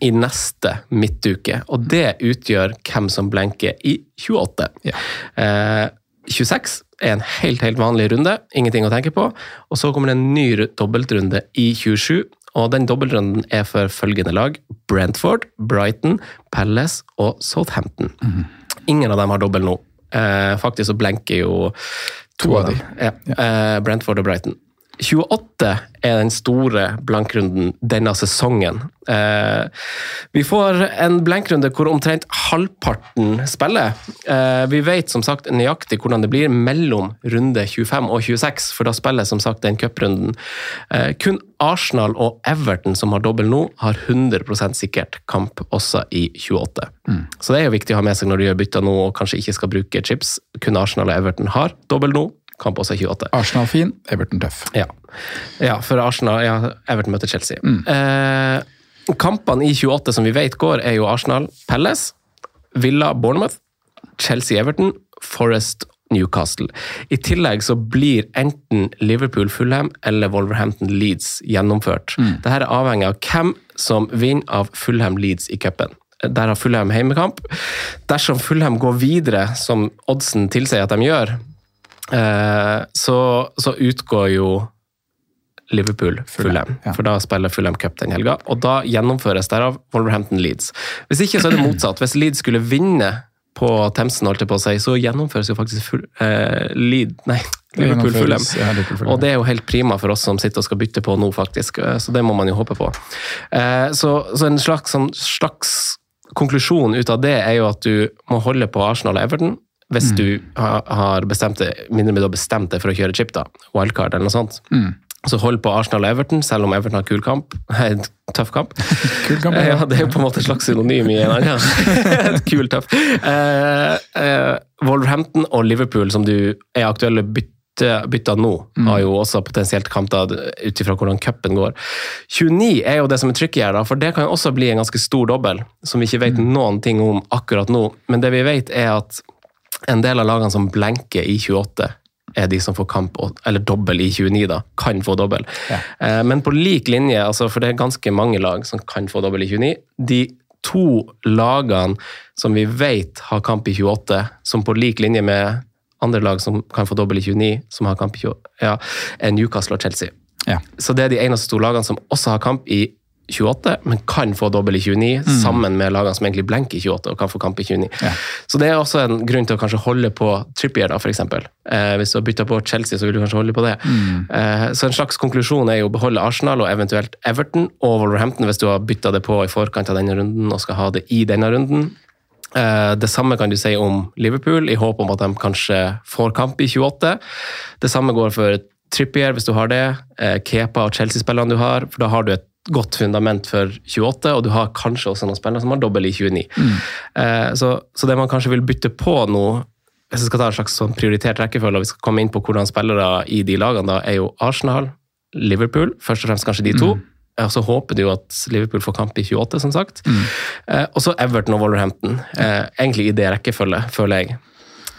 Speaker 2: I neste midtuke. Og det utgjør hvem som blenker i 28.
Speaker 3: Ja.
Speaker 2: Eh, 26 er en helt, helt vanlig runde, ingenting å tenke på. Og så kommer det en ny dobbeltrunde i 27, og den dobbeltrunden er for følgende lag. Brentford, Brighton, Palace og Southampton. Ingen av dem har dobbel nå. Eh, faktisk så blenker jo to,
Speaker 3: To
Speaker 2: av
Speaker 3: dem.
Speaker 2: dem. Ja. Eh, Brentford og Brighton. 28 er den store blankrunden denne sesongen. Eh, vi får en blankrunde hvor omtrent halvparten spiller. Eh, vi vet som sagt nøyaktig hvordan det blir mellom runde 25 og 26, for da spiller som sagt den cuprunden. Eh, kun Arsenal og Everton som har dobbel nå, har 100% sikkert kamp også i 28. Så det er jo viktig å ha med seg når du gjør bytter nå og kanskje ikke skal bruke chips. Kun Arsenal og Everton har dobbel nå, kamp også i 28.
Speaker 3: Arsenal fin, Everton tøff.
Speaker 2: Ja. ja, for Arsenal ja, Everton møter Chelsea. Eh, kampene i 28 som vi vet går, er jo Arsenal Palace, Villa Bournemouth, Chelsea Everton, Forest Newcastle. I tillegg så blir enten Liverpool Fulham eller Wolverhampton Leeds gjennomført. Dette er avhengig av hvem som vinner av Fulham Leeds i cupen. Der har Fulham heimekamp. Dersom Fulham går videre, som oddsen tilsier at de gjør, så, så utgår jo Liverpool Fulham.
Speaker 3: ja.
Speaker 2: For da spiller Fulham Cup den helga. Og da gjennomføres derav Wolverhampton Leeds. Hvis ikke så er det motsatt. Hvis Leeds skulle vinne på Themsen, holdt jeg på å si, så gjennomføres jo faktisk full, eh, Leed, nei, <laughs> Liverpool Fulham.
Speaker 3: Ja,
Speaker 2: Og det er jo helt prima for oss som sitter og skal bytte på nå, faktisk. Eh, Så det må man jo håpe på. Eh, Så, så en slags, sånn, slags konklusjon ut av det er jo at du må holde på Arsenal og Everton. Hvis du har bestemt det, mindre med du har bestemt deg for å kjøre chip, da. Wildcard eller noe sånt. Så hold på Arsenal og Everton, selv om Everton har kul kamp. <laughs> En tøff kamp. <laughs>
Speaker 3: Kul kamp, ja.
Speaker 2: Ja, det er jo på en måte et slags synonym i en annen. <laughs> Kul, tøff. Eh, eh, Wolverhampton og Liverpool, som du er aktuelle bytte, bytter nå, har jo også potensielt kamper ut ifra hvordan cupen går. 29 er jo det som er tricky her, da, for det kan jo også bli en ganske stor dobbel, som vi ikke vet noen ting om akkurat nå. Men det vi vet, er at en del av lagene som blenker i 28, er de som får kamp, eller dobbel i 29, da. Kan få dobbel. Eh, Men på lik linje, altså, for det er ganske mange lag som kan få dobbel i 29, de to lagene som vi vet har kamp i 28, som på lik linje med andre lag som kan få dobbel i 29, som har kamp i 28, ja, er Newcastle og Chelsea.
Speaker 3: Ja.
Speaker 2: Så det er de eneste to lagene som også har kamp i 28, men kan få dobbel i 29,
Speaker 3: Mm.
Speaker 2: sammen med lagene som egentlig blenker i 28 og kan få kamp i 29. Så det er også en grunn til å kanskje holde på Trippier, da, eksempel. Eh, hvis du har bytta på Chelsea, så vil du kanskje holde på det.
Speaker 3: Mm.
Speaker 2: Eh, så en slags konklusjon er jo å beholde Arsenal og eventuelt Everton og Wolverhampton hvis du har bytta det på i forkant av denne runden og skal ha det i denne runden. Eh, Det samme kan du si om Liverpool, i håp om at de kanskje får kamp i 28. Det samme går for Trippier, hvis du har det. eh, Kepa og Chelsea-spillene du har. for Da har du et godt fundament for 28, og du har kanskje også noen spillere som har dobbel i 29. Eh, Så, så det man kanskje vil bytte på nå, hvis jeg skal ta en slags sånn prioritert rekkefølge, og vi skal komme inn på hvordan spillere i de lagene da, er jo Arsenal, Liverpool, først og fremst kanskje de to. Og så håper du at Liverpool får kamp i 28, som sagt. Eh, og så Everton og Wolverhampton. Eh, egentlig i det rekkefølge, føler jeg.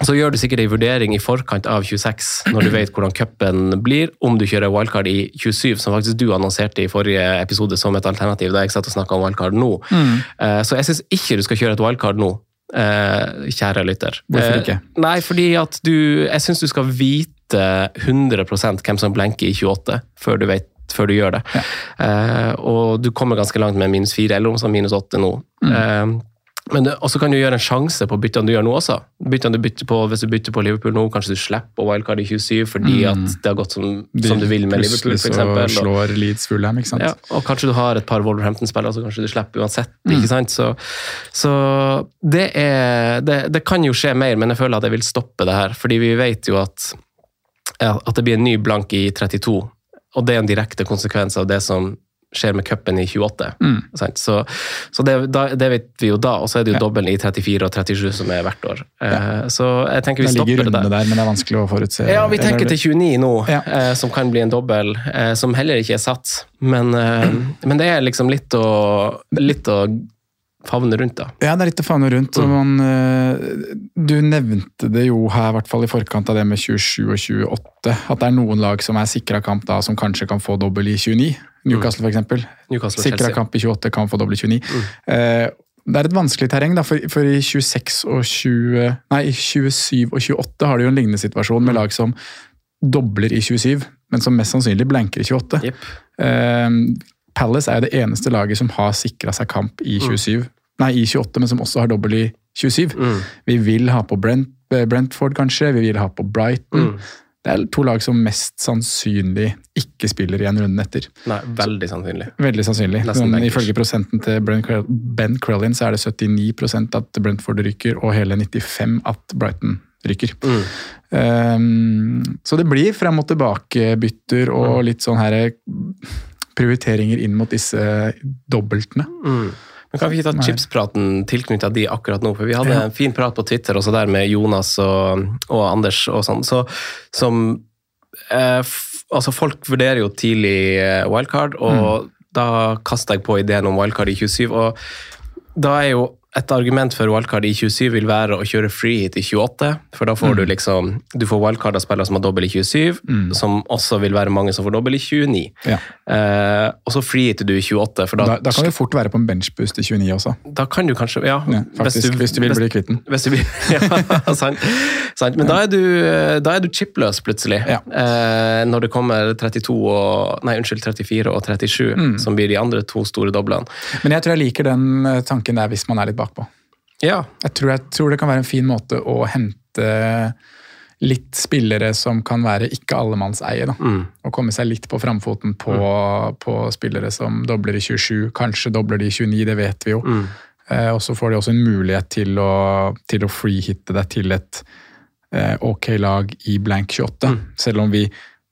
Speaker 2: Så gjør du sikkert en vurdering i forkant av 26, når du vet hvordan cupen blir, om du kjører wildcard i 27, som faktisk du annonserte i forrige episode som et alternativ, da jeg satt og om wildcard nå.
Speaker 3: Mm.
Speaker 2: Eh, så jeg syns ikke du skal kjøre et wildcard nå. eh, kjære lytter.
Speaker 3: Hvorfor
Speaker 2: Eh,
Speaker 3: ikke?
Speaker 2: Nei, fordi at du Jeg syns du skal vite 100% hvem som blenker i 28, før du, vet, før du gjør det. Eh, og du kommer ganske langt med minus 4, eller om minus 8 nå.
Speaker 3: Mm.
Speaker 2: Men det- også kan du gjøre en sjanse på byttene du gjør nå også. Byttene du bytter på, Hvis du bytter på Liverpool nå, kanskje du slipper wildcard i 27 fordi
Speaker 3: Mm.
Speaker 2: at det har gått som, som du vil med Liverpool,
Speaker 3: Plutselig
Speaker 2: f.eks.
Speaker 3: så slår Leeds Fulham, ikke sant?
Speaker 2: Ja, og kanskje du har et par Wolverhampton-spillere, så kanskje du slipper uansett.
Speaker 3: Mm.
Speaker 2: ikke sant? Så, så det er det, det kan jo skje mer, men jeg føler at jeg vil stoppe det her. Fordi vi vet jo at, at det blir en ny blank i 32, og det er en direkte konsekvens av det som skjer med cupen i 28.
Speaker 3: Mm.
Speaker 2: Så, så det, da, det vet vi jo da, og så er det jo dobbelen i 34 og 37 som er hvert år. Ja. Så jeg tenker vi
Speaker 3: Det
Speaker 2: stopper det der.
Speaker 3: der, men det er vanskelig å forutse.
Speaker 2: Ja, vi tenker
Speaker 3: Eller-
Speaker 2: til 29 nå, eh, som kan bli en dobbel, eh, som heller ikke er satt. Men, eh, men det er liksom litt å, litt å favne rundt, da.
Speaker 3: Ja, det er litt å favne rundt. Mm. Man, eh, du nevnte det jo her, i hvert fall i forkant av det med 27 og 28, at det er noen lag som er sikra kamp da, som kanskje kan få dobbel i 29. Newcastle, eksempel.
Speaker 2: Newcastle
Speaker 3: Sikra kamp i 28 kan få i 29. Eh, det er et vanskelig terreng, da, for, for i 26 og 20, nei, 27 og 28 har du jo en lignende situasjon med lag som dobler i 27, men som mest sannsynlig blanker i 28. Eh, Palace er jo det eneste laget som har sikra seg kamp i 27, nei, i 28, men som også har dobbel i 27. Vi vil ha på Brent, eh, Brentford, kanskje. Vi vil ha på Brighton. Det er to lag som mest sannsynlig ikke spiller igjen runden etter.
Speaker 2: Nei, veldig sannsynlig.
Speaker 3: Veldig sannsynlig. Men ifølge prosenten til Ben Crellin så er det 79 at Brentford ryker, og hele 95 at Brighton ryker. Um, så det blir frem og tilbake-bytter og litt sånn her prioriteringer inn mot disse dobbeltene.
Speaker 2: Mm. Men kan vi ikke ta chipspraten tilknyttet de akkurat nå? For vi hadde
Speaker 3: Ja.
Speaker 2: en fin prat på Twitter også der med Jonas og, og Anders og sånn, så, som eh, f, Altså, folk vurderer jo tidlig eh, wildcard, og da kasta jeg på ideen om wildcard i 27, og da er jo et argument for wildcard i 27 vil være å kjøre free hit i 28, for da får du liksom Du får wildcard av spillere som har dobbel i 27, som også vil være mange som får dobbel i 29.
Speaker 3: Ja.
Speaker 2: Eh, og så free hit du i 28, for
Speaker 3: Da, da kan du fort være på en benchboost i 29 også.
Speaker 2: da kan du kanskje Ja,
Speaker 3: Ja, faktisk, hvis du vil bli kvitt den.
Speaker 2: Hvis du vil, <laughs> ja, sant, sant. Men da er du, da er du chipløs plutselig. Eh, når det kommer 32 og Nei, unnskyld, 34 og 37,
Speaker 3: Mm.
Speaker 2: som blir de andre to store doblene.
Speaker 3: Men jeg tror jeg liker den eh, tanken der hvis man er litt bakpå.
Speaker 2: Ja.
Speaker 3: Jeg tror, jeg tror det kan være en fin måte å hente litt spillere som kan være ikke allemannseie. da.
Speaker 2: Mm.
Speaker 3: Og komme seg litt på framfoten på, på spillere som dobler i 27, kanskje dobler de i 29, det vet vi jo.
Speaker 2: Mm.
Speaker 3: Eh, og så får de også en mulighet til å, til å freehitte deg til et eh, ok lag i blank 28.
Speaker 2: Mm.
Speaker 3: Selv om vi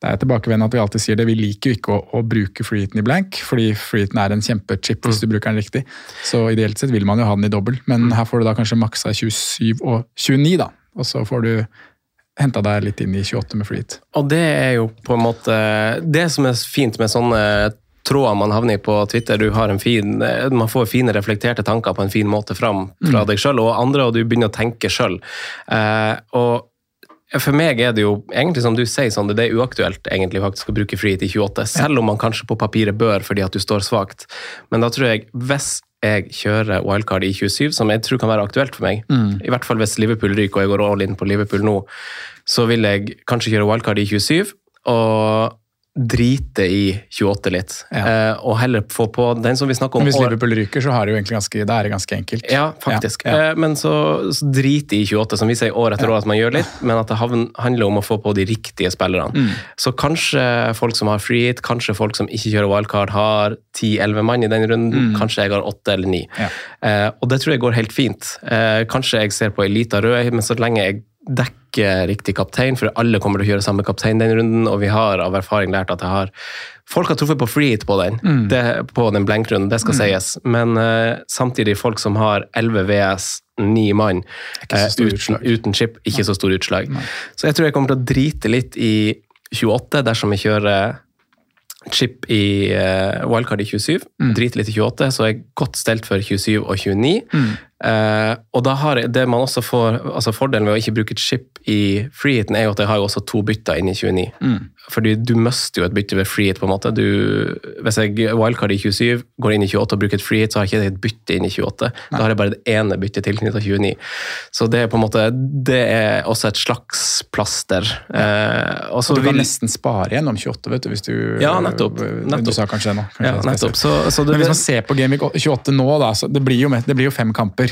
Speaker 3: det er tilbakevendende at vi alltid sier det, vi liker jo ikke å, å bruke freeheaten i blank, fordi freeheaten er en kjempechip
Speaker 2: Mm.
Speaker 3: hvis du bruker den riktig. Så ideelt sett vil man jo ha den i dobbel, men her får du da kanskje maksa 27 og 29, da. Og så får du henta deg litt inn i 28 med freeheat.
Speaker 2: Og det er jo på en måte Det som er fint med sånne tråder man havner i på Twitter, du har en fin, man får fine reflekterte tanker på en fin måte fram fra
Speaker 3: Mm.
Speaker 2: deg sjøl og andre, og du begynner å tenke sjøl. Eh, og for meg er det jo egentlig som du sier, Sander, det er uaktuelt egentlig faktisk å bruke frihet i 28, selv om man kanskje på papiret bør fordi at du står svakt. Men da tror jeg, hvis jeg kjører wildcard i 27, som jeg tror kan være aktuelt for meg,
Speaker 3: Mm.
Speaker 2: i hvert fall hvis Liverpool ryker og jeg går all in på Liverpool nå, så vil jeg kanskje kjøre wildcard i 27, og drite i 28 litt, eh, og heller få på den som vi snakker om
Speaker 3: Men hvis Liverpool ryker, så har det jo ganske, det er det ganske enkelt.
Speaker 2: Ja, faktisk.
Speaker 3: Ja, ja.
Speaker 2: Uh, Men så, så drite i 28, som vi sier år etter år at man gjør litt, men at det handler om å få på de riktige spillerne.
Speaker 3: Mm.
Speaker 2: Så kanskje folk som har free hit, kanskje folk som ikke kjører wildcard, har 10-11 mann i den runden.
Speaker 3: Mm.
Speaker 2: Kanskje jeg har 8 eller 9.
Speaker 3: Ja.
Speaker 2: Eh, og det tror jeg går helt fint. Kanskje jeg ser på Elita rød, men så lenge jeg dekker riktig kaptein, for alle kommer til å kjøre samme kaptein den runden, og vi har av erfaring lært at jeg har Folk har truffet på free hit på den,
Speaker 3: Mm.
Speaker 2: det, på den blankrunden, det skal sies. Men uh, samtidig, folk som har 11 VS, 9 mann
Speaker 3: stor
Speaker 2: uten, uten chip, ikke så stor utslag. Så jeg tror jeg kommer til å drite litt i 28 dersom jeg kjører chip i uh, wildcard i 27.
Speaker 3: Mm.
Speaker 2: Drite litt i 28, så er jeg godt stelt for 27 og 29.
Speaker 3: Mm.
Speaker 2: Eh, og da har det man også får, altså Fordelen ved å ikke bruke et chip i freehiten er jo at jeg har jo også to bytter inn i 29.
Speaker 3: Mm.
Speaker 2: Fordi du mister jo et bytte ved freehit. på en måte. Du, hvis jeg wildcard i 27, går inn i 28 og bruker et freehit, så har jeg ikke et bytte inn i 28. Da har jeg bare det ene byttet tilknyttet 29. Så det er på en måte, det er også et slags plaster. Uh, og så
Speaker 3: Så du kan
Speaker 2: vil-
Speaker 3: nesten spare gjennom 28, vet du, hvis du
Speaker 2: Ja, nettopp.
Speaker 3: Du sa kanskje det nå. Kanskje
Speaker 2: Ja, nettopp. Så, så det,
Speaker 3: Men hvis man ser på Gameweek 28 nå, da, så det blir jo, det blir jo fem kamper.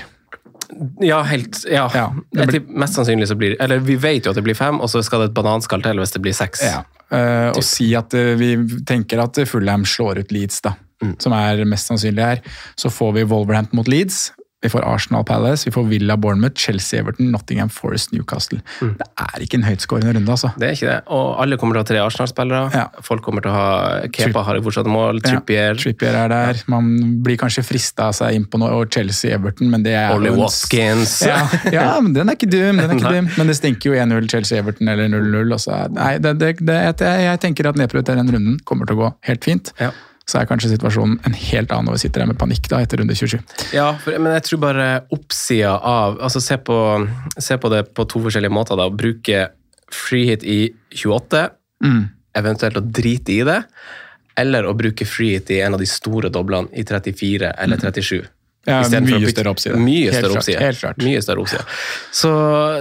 Speaker 2: Ja, helt, ja.
Speaker 3: Ja, det blir-
Speaker 2: tipper mest sannsynlig så blir Eller vi vet jo at det blir fem, og så skal det et bananskall til hvis det blir seks.
Speaker 3: Ja. Uh, og si at uh, vi tenker at Fulham slår ut Leeds, da,
Speaker 2: Mm.
Speaker 3: som er mest sannsynlig her. Så får vi Wolverhampton mot Leeds. Vi får Arsenal Palace, vi får Villa Bournemouth, Chelsea Everton, Nottingham Forest Newcastle.
Speaker 2: Mm.
Speaker 3: Det er ikke en høytskårende runde, altså.
Speaker 2: Det er ikke det. Og alle kommer til å ha tre Arsenal-spillere.
Speaker 3: Ja.
Speaker 2: Folk kommer til å ha Kepa har fortsatt mål.
Speaker 3: Ja,
Speaker 2: Trippier.
Speaker 3: Trippier er der. Man blir kanskje frista av seg inn på noe, og Chelsea Everton, men det er
Speaker 2: Ollie
Speaker 3: en-
Speaker 2: Watkins.
Speaker 3: Ja, ja, men den er ikke dum, den er ikke <laughs> dum. Men det stinker jo 1-0 Chelsea Everton eller 0-0. og så er- Nei, det, det, det, jeg, jeg tenker at nedprioritere den runden kommer til å gå helt fint.
Speaker 2: Ja.
Speaker 3: Så er kanskje situasjonen en helt annen når vi sitter her med panikk da, etter runde 27.
Speaker 2: Ja, for, men jeg tror bare oppsida av altså se på, se på det på to forskjellige måter. da, Bruke free hit i 28,
Speaker 3: Mm.
Speaker 2: eventuelt å drite i det. Eller å bruke free hit i en av de store doblene i 34 eller 37.
Speaker 3: Ja, mye større oppside.
Speaker 2: Mye større
Speaker 3: klart,
Speaker 2: oppside.
Speaker 3: helt klart.
Speaker 2: Mye større oppside. Så,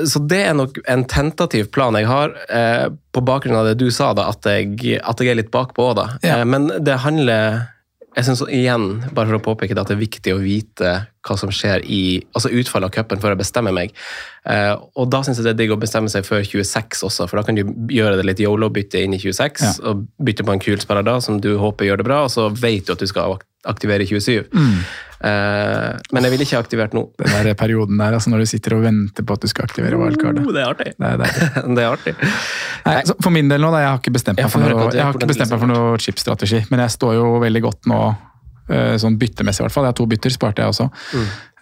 Speaker 2: så det er nok en tentativ plan jeg har, eh, på bakgrunn av det du sa, da, at jeg, at jeg er litt bakpå da.
Speaker 3: Ja.
Speaker 2: Eh, men det handler jeg synes igjen, bare for å påpeke det, at det er viktig å vite hva som skjer i altså utfallet av cupen før jeg bestemmer meg. Eh, og da syns jeg det er digg å bestemme seg før 26 også, for da kan du gjøre det litt yolo-bytte inn i 26,
Speaker 3: Ja.
Speaker 2: og bytte på en kul spiller da, som du håper gjør det bra, og så vet du at du skal ak- aktivere i 27. Uh, men jeg ville ikke aktivert nå.
Speaker 3: Den der perioden der, altså når du sitter og venter på at du skal aktivere wildcardet.
Speaker 2: Oh, det er artig.
Speaker 3: Det er deilig. <laughs>
Speaker 2: det er artig.
Speaker 3: Nei, så for min del nå, da, jeg har ikke bestemt meg for noe, jeg har ikke bestemt meg for noe chipstrategi, men jeg står jo veldig godt nå, eh, sånn byttemessig i hvert fall. Jeg har to bytter, sparte jeg også.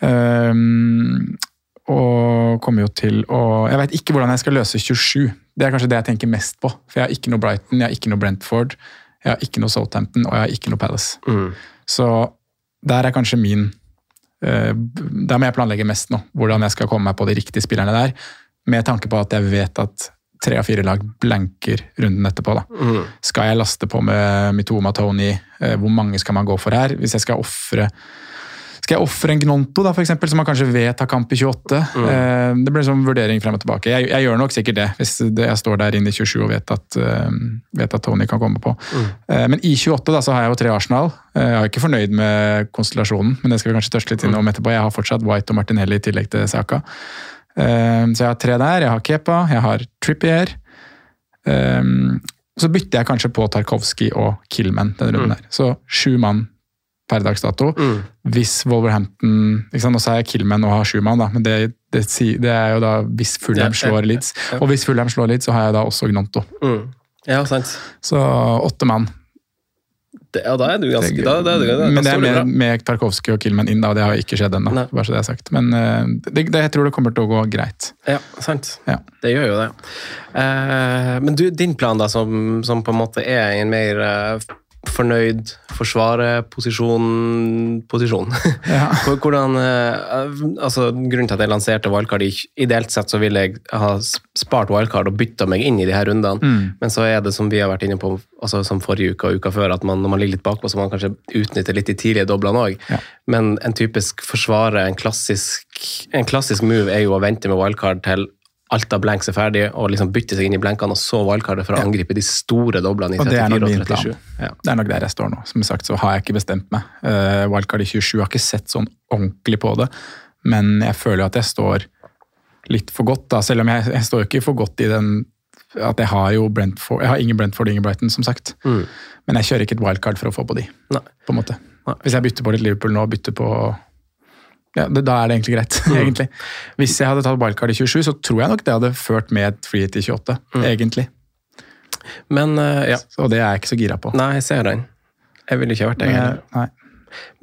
Speaker 3: Um, og kommer jo til å Jeg vet ikke hvordan jeg skal løse 27. Det er kanskje det jeg tenker mest på. For jeg har ikke noe Brighton, jeg har ikke noe Brentford, jeg har ikke noe Southampton, og jeg har ikke noe Palace.
Speaker 2: Mm.
Speaker 3: Så der er kanskje min eh, Der må jeg planlegge mest nå, hvordan jeg skal komme meg på de riktige spillerne der. Med tanke på at jeg vet at tre av fire lag blanker runden etterpå. da.
Speaker 2: Mm.
Speaker 3: Skal jeg laste på med Mitoma Tony? Eh, Hvor mange skal man gå for her? Hvis jeg skal ofre skal jeg ofre en Gnonto, da, for eksempel, som man kanskje vet har kamp i 28? Eh, Det blir en sånn vurdering frem og tilbake. Jeg, jeg gjør nok sikkert det, hvis det, jeg står der inne i 27 og vet at, uh, vet at Tony kan komme på. Eh, Men i 28 da, så har jeg jo tre Arsenal. Eh, Jeg er ikke fornøyd med konstellasjonen, men det skal vi kanskje tørste litt innom etterpå. Jeg har fortsatt White og Martinelli i tillegg til Saka. Eh, Så jeg har tre der. Jeg har Kepa, jeg har Trippier. Um, Så bytter jeg kanskje på Tarkovskij og Killman denne runden her. Så sju mann per dags dato.
Speaker 2: Mm.
Speaker 3: Hvis Wolverhampton ikke sant? Nå sa jeg Killman og har sju mann, men det, det, det er jo da hvis Fulham slår Leeds. Og hvis Fulham slår Leeds, så har jeg da også Gnonto.
Speaker 2: Mm. Ja, sant.
Speaker 3: Så åtte mann.
Speaker 2: Det, ja, da er du ganske da, da, da, da,
Speaker 3: Men det er med, med Tarkovskij og Killman inn, da, og det har ikke skjedd ennå. Bare så det er sagt. Men eh, det, det, jeg tror det kommer til å gå greit.
Speaker 2: Ja, sant.
Speaker 3: Ja.
Speaker 2: Det gjør jo det. Eh, men du, din plan, da, som, som på en måte er en mer fornøyd forsvare-posisjon posisjon.
Speaker 3: Ja. <laughs>
Speaker 2: Hvordan, eh, altså, grunnen til at jeg lanserte wildcard, ideelt sett så ville jeg ha spart wildcard og bytta meg inn i de her rundene,
Speaker 3: Mm.
Speaker 2: men så er det som vi har vært inne på altså, som forrige uke og uka før, at man, når man ligger litt bakpå, så må man kanskje utnytte litt de tidlige doblene òg.
Speaker 3: Ja.
Speaker 2: Men en typisk forsvare, en klassisk, en klassisk move, er jo å vente med wildcard til alt av blanks er ferdig, og liksom bytte seg inn i blankene, og så wildcardet for å angripe de store doblene i
Speaker 3: Og er
Speaker 2: 34
Speaker 3: nok
Speaker 2: og
Speaker 3: min
Speaker 2: 37. Ja.
Speaker 3: Det er nok der jeg står nå. Som sagt så har jeg ikke bestemt meg. Uh, wildcard i 27 har ikke sett sånn ordentlig på det, men jeg føler at jeg står litt for godt, da. Selv om jeg, jeg står jo ikke for godt i den at jeg har jo Brentford Jeg har ingen Brentford og ingen Brighton, som sagt.
Speaker 2: Mm.
Speaker 3: Men jeg kjører ikke et wildcard for å få på de.
Speaker 2: Nei.
Speaker 3: på en måte.
Speaker 2: Nei.
Speaker 3: Hvis jeg bytter på litt Liverpool nå, bytter på ja, det, Da er det egentlig greit, <laughs>
Speaker 2: Mm.
Speaker 3: egentlig. Hvis jeg hadde tatt wildcard i 27, så tror jeg nok det hadde ført med et free hit i 28,
Speaker 2: Mm.
Speaker 3: egentlig.
Speaker 2: Men uh, ja,
Speaker 3: Og det er jeg ikke så gira på.
Speaker 2: nei, jeg ser den. Jeg ville ikke vært det. Heller.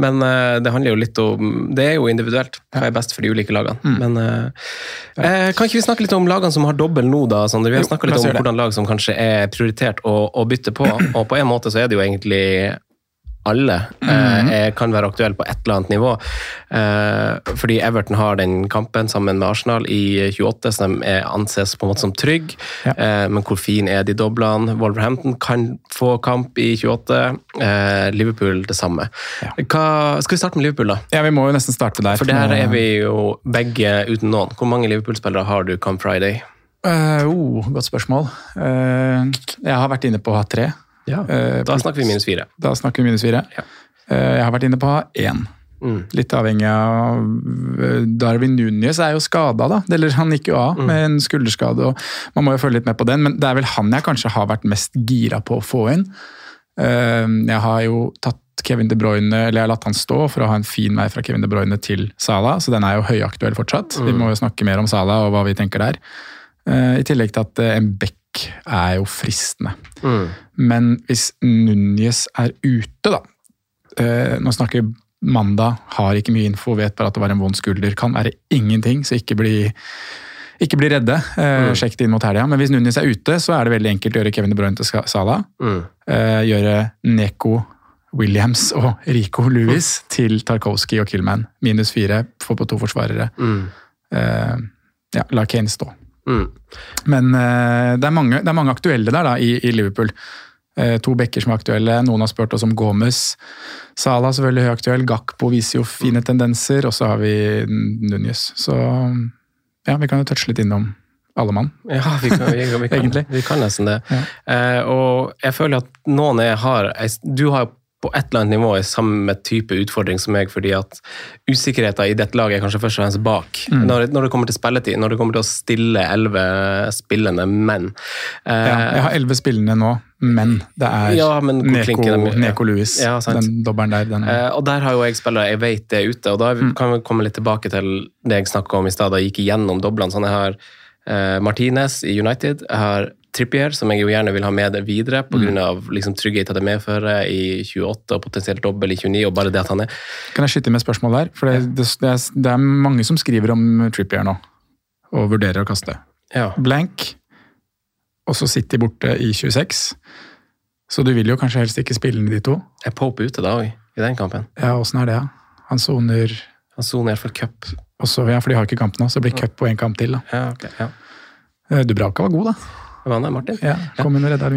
Speaker 2: Men uh, det handler jo litt om Det er jo individuelt hva er best for de ulike lagene.
Speaker 3: Mm.
Speaker 2: Men eh, kan ikke vi snakke litt om lagene som har dobbel nå, da? Sander? Vi har snakka litt om hvordan lag som kanskje er prioritert å, å bytte på. Og på en måte så er det jo egentlig alle
Speaker 3: mm.
Speaker 2: eh, er, kan være aktuelle på et eller annet nivå. Eh, fordi Everton har den kampen sammen med Arsenal i 28, som er, anses på en måte som trygg.
Speaker 3: Ja.
Speaker 2: Eh, men hvor fin er de doblene? Wolverhampton kan få kamp i 28. Eh, Liverpool det samme.
Speaker 3: Ja.
Speaker 2: Hva, skal vi starte med Liverpool, da?
Speaker 3: Ja, vi må jo nesten starte der.
Speaker 2: For der er vi jo begge uten noen. Hvor mange Liverpool-spillere har du come Friday?
Speaker 3: Uh, oh, godt spørsmål. Uh, jeg har vært inne på å tre. Eh,
Speaker 2: Da snakker vi minus fire.
Speaker 3: Da snakker vi minus fire.
Speaker 2: Ja.
Speaker 3: Eh, jeg har vært inne på én.
Speaker 2: Mm.
Speaker 3: Litt avhengig av eh, Darwin Núñez er jo skada, da. Eller han gikk jo av
Speaker 2: Mm.
Speaker 3: med en skulderskade, og man må jo følge litt med på den. Men det er vel han jeg kanskje har vært mest gira på å få inn. Jeg har jo tatt Kevin De Bruyne, eller jeg har latt han stå for å ha en fin vei fra Kevin De Bruyne til Salah, så den er jo høyaktuell fortsatt. Vi må jo snakke mer om Salah og hva vi tenker der. Eh, I tillegg til at eh, en back er jo fristende.
Speaker 2: Mm.
Speaker 3: Men hvis Núñez er ute, da eh, Nå snakker mandag, har ikke mye info, vet bare at det var en vond skulder. Kan være ingenting, så ikke bli, ikke bli redde. Eh, Sjekk det inn mot helga. Men hvis Núñez er ute, så er det veldig enkelt å gjøre Kevin De Bruyne til Sala, Salah.
Speaker 2: Mm.
Speaker 3: Eh, gjøre Neko Williams og Rico Lewis til Tarkovsky og Killman. Minus fire, få på to forsvarere.
Speaker 2: Mm.
Speaker 3: Eh, ja, la Kane stå.
Speaker 2: Mm.
Speaker 3: Men eh, det, er mange, det er mange aktuelle der da, i, i Liverpool. Eh, to bekker som er aktuelle. Noen har spurt oss om Gomez. Salah selvfølgelig høyaktuell. Gakpo viser jo fine tendenser. Og så har vi Núñez. Så ja, vi kan jo touche litt innom alle mann. <laughs>
Speaker 2: Ja, vi kan, vi, vi, kan, <laughs> vi kan nesten det.
Speaker 3: Ja.
Speaker 2: Eh, og jeg føler at noen jeg har Du har på et eller annet nivå i samme type utfordring som meg, fordi at usikkerheten i dette laget er kanskje først og fremst bak.
Speaker 3: Mm.
Speaker 2: Når, når det kommer til spilletid, når det kommer til å stille elleve spillende menn. Eh,
Speaker 3: Ja, jeg har elleve spillende nå, men det er
Speaker 2: Ja, men
Speaker 3: Neko,
Speaker 2: de.
Speaker 3: Neko Lewis.
Speaker 2: Ja,
Speaker 3: den dobbelen der. Den,
Speaker 2: Eh, og der har jo jeg spillere jeg vet det er ute, og da
Speaker 3: Mm.
Speaker 2: kan vi komme litt tilbake til det jeg snakka om i stad, da jeg gikk igjennom doblene. Sånn, jeg har eh, Martinez i United, jeg har Trippier, som jeg jo gjerne vil ha med videre, pga.
Speaker 3: Mm.
Speaker 2: liksom, tryggheten det medfører i 28 og potensielt dobbel i 29, og bare det at han er
Speaker 3: Kan jeg skyte med spørsmål der? For det, det, det, er, det er mange som skriver om Trippier nå, og vurderer å kaste.
Speaker 2: Ja.
Speaker 3: Blank, og så City borte i 26. Så du vil jo kanskje helst ikke spille de to?
Speaker 2: Er Pope ute da òg, i den kampen?
Speaker 3: Ja, åssen er det? Han soner
Speaker 2: Han soner iallfall cup.
Speaker 3: også, ja, for de har ikke kamp nå, så det blir cup og én kamp til. da.
Speaker 2: Ja, okay, Ja.
Speaker 3: Eh, Dubraka var god, da.
Speaker 2: Er det, Martin?
Speaker 3: Ja, Kom inn og redda.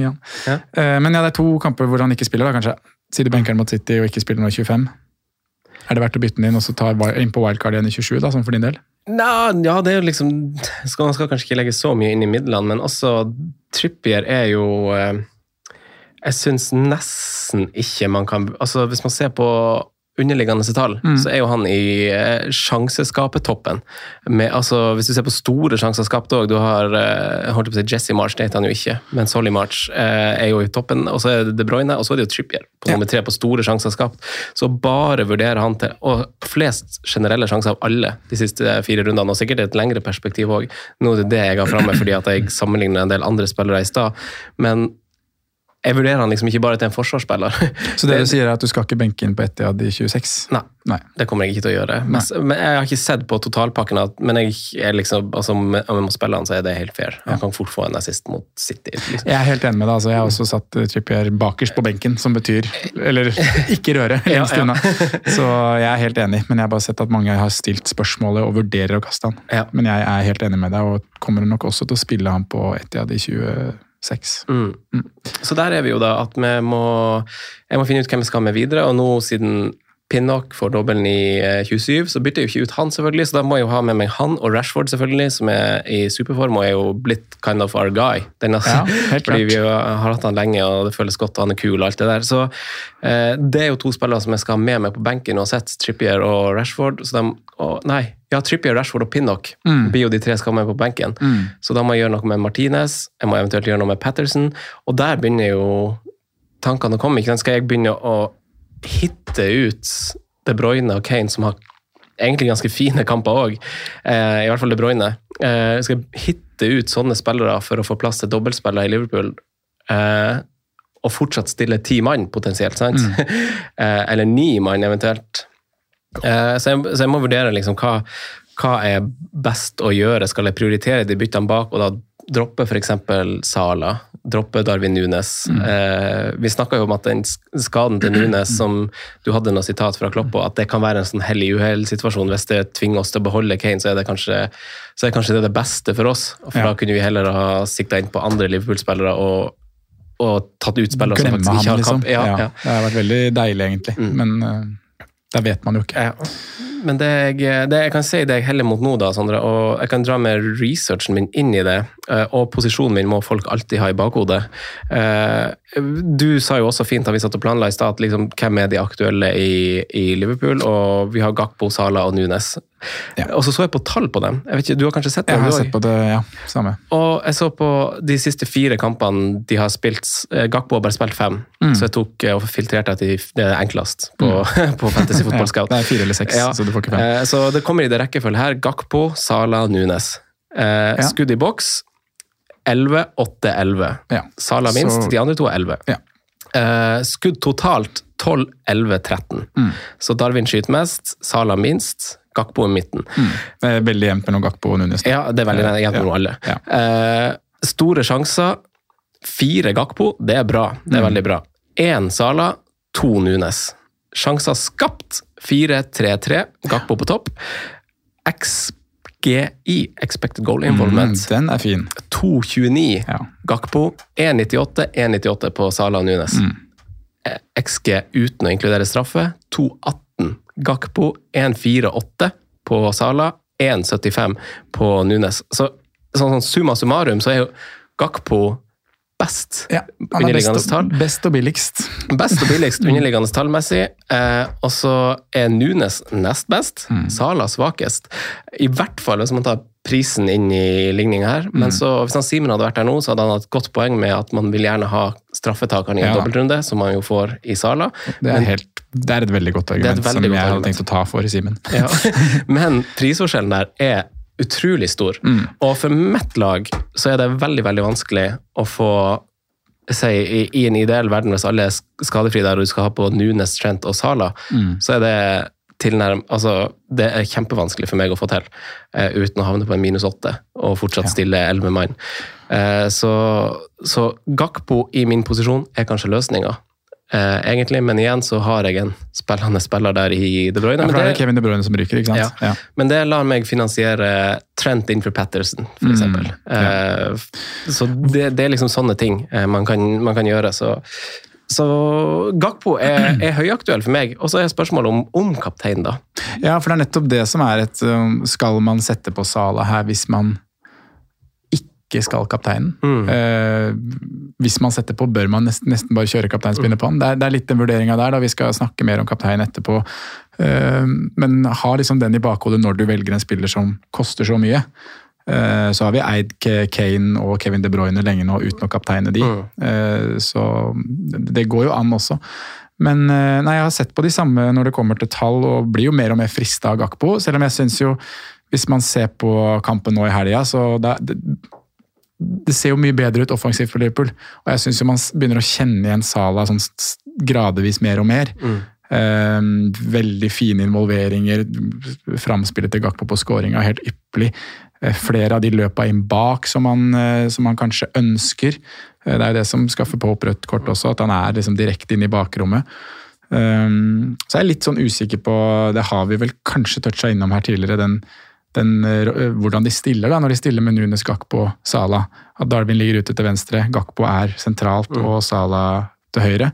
Speaker 2: Ja.
Speaker 3: Eh, Men ja, det er to kamper hvor han ikke spiller, da, kanskje. Sier du benker han mot City og ikke spiller nå i 25. Er det verdt å bytte den inn og så ta inn på wildcard igjen i 27, da, sånn for din del?
Speaker 2: Nå, ja, det er jo liksom skal, Man skal kanskje ikke legge så mye inn i midlene, men også Trippier er jo eh, Jeg syns nesten ikke man kan altså Hvis man ser på underliggende tall,
Speaker 3: Mm.
Speaker 2: så er jo han i eh, sjanseskapetoppen. Altså, hvis du ser på store sjanser skapt òg, du har eh, holdt på å si Jesse March, det heter han jo ikke, men Solly March eh, er jo i toppen. Og så er det De Bruyne, og så er det jo Trippier på
Speaker 3: Ja.
Speaker 2: nummer tre på store sjanser skapt. Så bare vurderer han til Og flest generelle sjanser av alle de siste fire rundene, og sikkert et lengre perspektiv òg. Nå er det det jeg har framme fordi at jeg sammenligner en del andre spillere i stad. Men jeg vurderer han liksom ikke bare til en forsvarsspiller. <laughs>
Speaker 3: Så det du sier er at du skal ikke benke inn på Etiad i 26?
Speaker 2: Nei.
Speaker 3: Nei.
Speaker 2: Det kommer jeg ikke til å gjøre. Men, men Jeg har ikke sett på totalpakken, men liksom, altså, om jeg må spille han, så er det helt fair. Han kan fort få en assist mot City. Liksom.
Speaker 3: Jeg er helt enig med deg. altså Jeg har også satt eh, Trippier bakerst på benken, som betyr Eller <laughs> ikke røre, lengst
Speaker 2: Ja, ja.
Speaker 3: unna. <laughs> Så jeg er helt enig, men jeg har bare sett at mange har stilt spørsmålet og vurderer å kaste han.
Speaker 2: Ja.
Speaker 3: Men jeg er helt enig med deg, og kommer nok også til å spille han på Etiad i 26.
Speaker 2: Mm. Så der er vi jo da at vi må Jeg må finne ut hvem vi skal med videre, og nå siden Pinnock får dobbelen i eh, 27, så bytter jeg jo ikke ut han, selvfølgelig. Så da må jeg jo ha med meg han og Rashford, selvfølgelig, som er i superform og er jo blitt kind of our guy. Denne,
Speaker 3: Ja,
Speaker 2: fordi vi har hatt han lenge, og det føles godt, og han er kul og alt det der. Så eh, det er jo to spillere som jeg skal ha med meg på benken og sett, Trippier og Rashford. Så de, å, nei, ja, Trippier, Rashford og Pinnock
Speaker 3: Mm.
Speaker 2: blir jo de tre skal med på benken.
Speaker 3: Mm.
Speaker 2: Så da må jeg gjøre noe med Martinez, jeg må eventuelt gjøre noe med Patterson, og der begynner jo tankene å komme. Ikke sant? Skal jeg begynne å hitte ut De Bruyne og Kane, som har egentlig ganske fine kamper òg, eh, i hvert fall De Bruyne. Eh, skal jeg hitte ut sånne spillere for å få plass til dobbeltspillere i Liverpool, eh, og fortsatt stille ti mann, potensielt, sant? <laughs> eh, eller ni mann, eventuelt. Eh, så, jeg, så jeg må vurdere liksom hva, hva er best å gjøre. Skal jeg prioritere de byttene bak, og da droppe f.eks. Sala, droppe Darwin Nunes. Eh, vi snakka jo om at den skaden til Nunes, <clears throat> som du hadde noe sitat fra Klopp at det kan være en sånn hellig uhell-situasjon. Hvis det tvinger oss til å beholde Kane, så er det kanskje, så er kanskje det det beste for oss. For
Speaker 3: Ja.
Speaker 2: da kunne vi heller ha sikta inn på andre Liverpool-spillere og, og tatt ut spillere som faktisk ikke har kamp. liksom. Ja,
Speaker 3: Ja,
Speaker 2: ja.
Speaker 3: Det har vært veldig deilig, egentlig. Men uh, det vet man jo ikke.
Speaker 2: Ja. Men det jeg, det jeg kan si det jeg heller mot nå, da, Sandra, og jeg kan dra med researchen min inn i det, eh, og posisjonen min må folk alltid ha i bakhodet. Eh, Du sa jo også fint da vi satt og planla i stad, liksom, hvem er de aktuelle i, i Liverpool, og vi har Gakpo, Sala og Nunes.
Speaker 3: Ja.
Speaker 2: Og så så jeg på tall på dem. Jeg vet ikke, Du har kanskje sett
Speaker 3: Jeg har sett på det, ja. Samme.
Speaker 2: Og jeg så på de siste fire kampene de har spilt. eh, Gakpo har bare spilt fem,
Speaker 3: Mm.
Speaker 2: så jeg tok eh, og filtrerte etter de- det er enklest på, <laughs> på Fantasy <laughs> Football Scout.
Speaker 3: Ja, det er fire eller seks,
Speaker 2: Ja.
Speaker 3: så du får ikke fem.
Speaker 2: Eh, Så det kommer i det rekkefølge her. Gakpo, Sala, Nunes. Eh,
Speaker 3: Ja.
Speaker 2: Skudd i boks 11, 8, 11.
Speaker 3: Ja.
Speaker 2: Sala minst,
Speaker 3: Så-
Speaker 2: de andre to er 11.
Speaker 3: Ja.
Speaker 2: Eh, skudd totalt 12, 11, 13.
Speaker 3: Mm.
Speaker 2: Så Darwin skyter mest, Sala minst, Gakpo i midten.
Speaker 3: Det er veldig jevnt mellom Gakpo og Nunes.
Speaker 2: Ja, det er veldig jevnt mellom alle.
Speaker 3: Ja.
Speaker 2: Eh, store sjanser. Fire Gakpo, det er bra. Det er
Speaker 3: Mm.
Speaker 2: veldig bra. Én Sala, to Nunes. Sjanser skapt. 4-3-3. Gakpo på topp. XGI, expected goal involvement.
Speaker 3: Mm, den er fin.
Speaker 2: 2,29
Speaker 3: Ja.
Speaker 2: Gakpo. 1,98, 1,98 på Sala og Nunes.
Speaker 3: Mm.
Speaker 2: Eh, XG uten å inkludere straffe. 2,18 Gakpo. 1,48 på Sala. 1,75 på Nunes. Så sånn, sånn summa summarum så er jo Gakpo best.
Speaker 3: Ja, han er best og, best og billigst.
Speaker 2: Best og billigst <laughs> underliggende tallmessig. Eh, og så er Nunes nest best.
Speaker 3: Mm.
Speaker 2: Sala svakest. I hvert fall hvis man tar prisen inn i ligninga her.
Speaker 3: Mm.
Speaker 2: Men så, hvis han Simen hadde vært der nå, så hadde han hatt godt poeng med at man vil gjerne ha straffetakeren i en
Speaker 3: Ja.
Speaker 2: dobbeltrunde, som man jo får i Sala.
Speaker 3: Det er,
Speaker 2: Men-
Speaker 3: helt, det er et veldig godt argument,
Speaker 2: veldig
Speaker 3: som jeg
Speaker 2: godt
Speaker 3: hadde
Speaker 2: argument.
Speaker 3: tenkt å ta for Simen.
Speaker 2: Ja. <laughs> Men prisforskjellen der er utrolig stor.
Speaker 3: Mm.
Speaker 2: Og for mitt lag så er det veldig, veldig vanskelig å få si, i, I en ideell verden, hvis alle er sk- skadefrie der og du skal ha på Nunes, Trent og Sala,
Speaker 3: Mm.
Speaker 2: så er det tilnærm... Altså, det er kjempevanskelig for meg å få til eh, uten å havne på en minus åtte og fortsatt
Speaker 3: Ja.
Speaker 2: stille elleve mann. Eh, så, så Gakpo i min posisjon er kanskje løsninga. Eh, egentlig, men igjen så har jeg en spillende spiller der i De Bruyne.
Speaker 3: Ja, for
Speaker 2: det
Speaker 3: er Kevin De Bruyne som ryker, ikke sant?
Speaker 2: Ja. Men det lar meg finansiere Trent innenfor Patterson, for
Speaker 3: Mm,
Speaker 2: eksempel. Eh, så det, det er liksom sånne ting eh, man, kan, man kan gjøre. Så, så Gakpo er, er høyaktuell for meg. Og så er spørsmålet om, om kaptein, da.
Speaker 3: Ja, for det er nettopp det som er et um, Skal man sette på Sala her hvis man ikke skal kapteinen?
Speaker 2: Mm.
Speaker 3: Eh, hvis man setter på, bør man nesten, nesten bare kjøre kapteinspinnet på han. Det er, det er litt den vurderinga der, da vi skal snakke mer om kaptein etterpå. Eh, men ha liksom den i bakhodet når du velger en spiller som koster så mye. Eh, så har vi eid Kane og Kevin De Bruyne lenge nå uten å kapteine de. Mm. så det går jo an også. Men eh, nei, jeg har sett på de samme når det kommer til tall, og blir jo mer og mer frista av Gakpo. Selv om jeg syns jo, hvis man ser på kampen nå i helga, så det, det, det ser jo mye bedre ut offensivt for Liverpool. Og jeg syns man begynner å kjenne igjen Salah sånn gradvis mer og mer. Eh, veldig fine involveringer. Framspillet til Gakpo på skåringa helt ypperlig. Eh, flere av de løpa inn bak som man, eh, som han kanskje ønsker. Eh, det er jo det som skaffer på rødt kort også, at han er liksom direkte inn i bakrommet. Um, så jeg er litt sånn usikker på Det har vi vel kanskje toucha innom her tidligere, den, den, hvordan de stiller da, når de stiller med Nunes, Gakpo, Sala. At Darwin ligger ute til venstre, Gakpo er sentralt og Sala til høyre.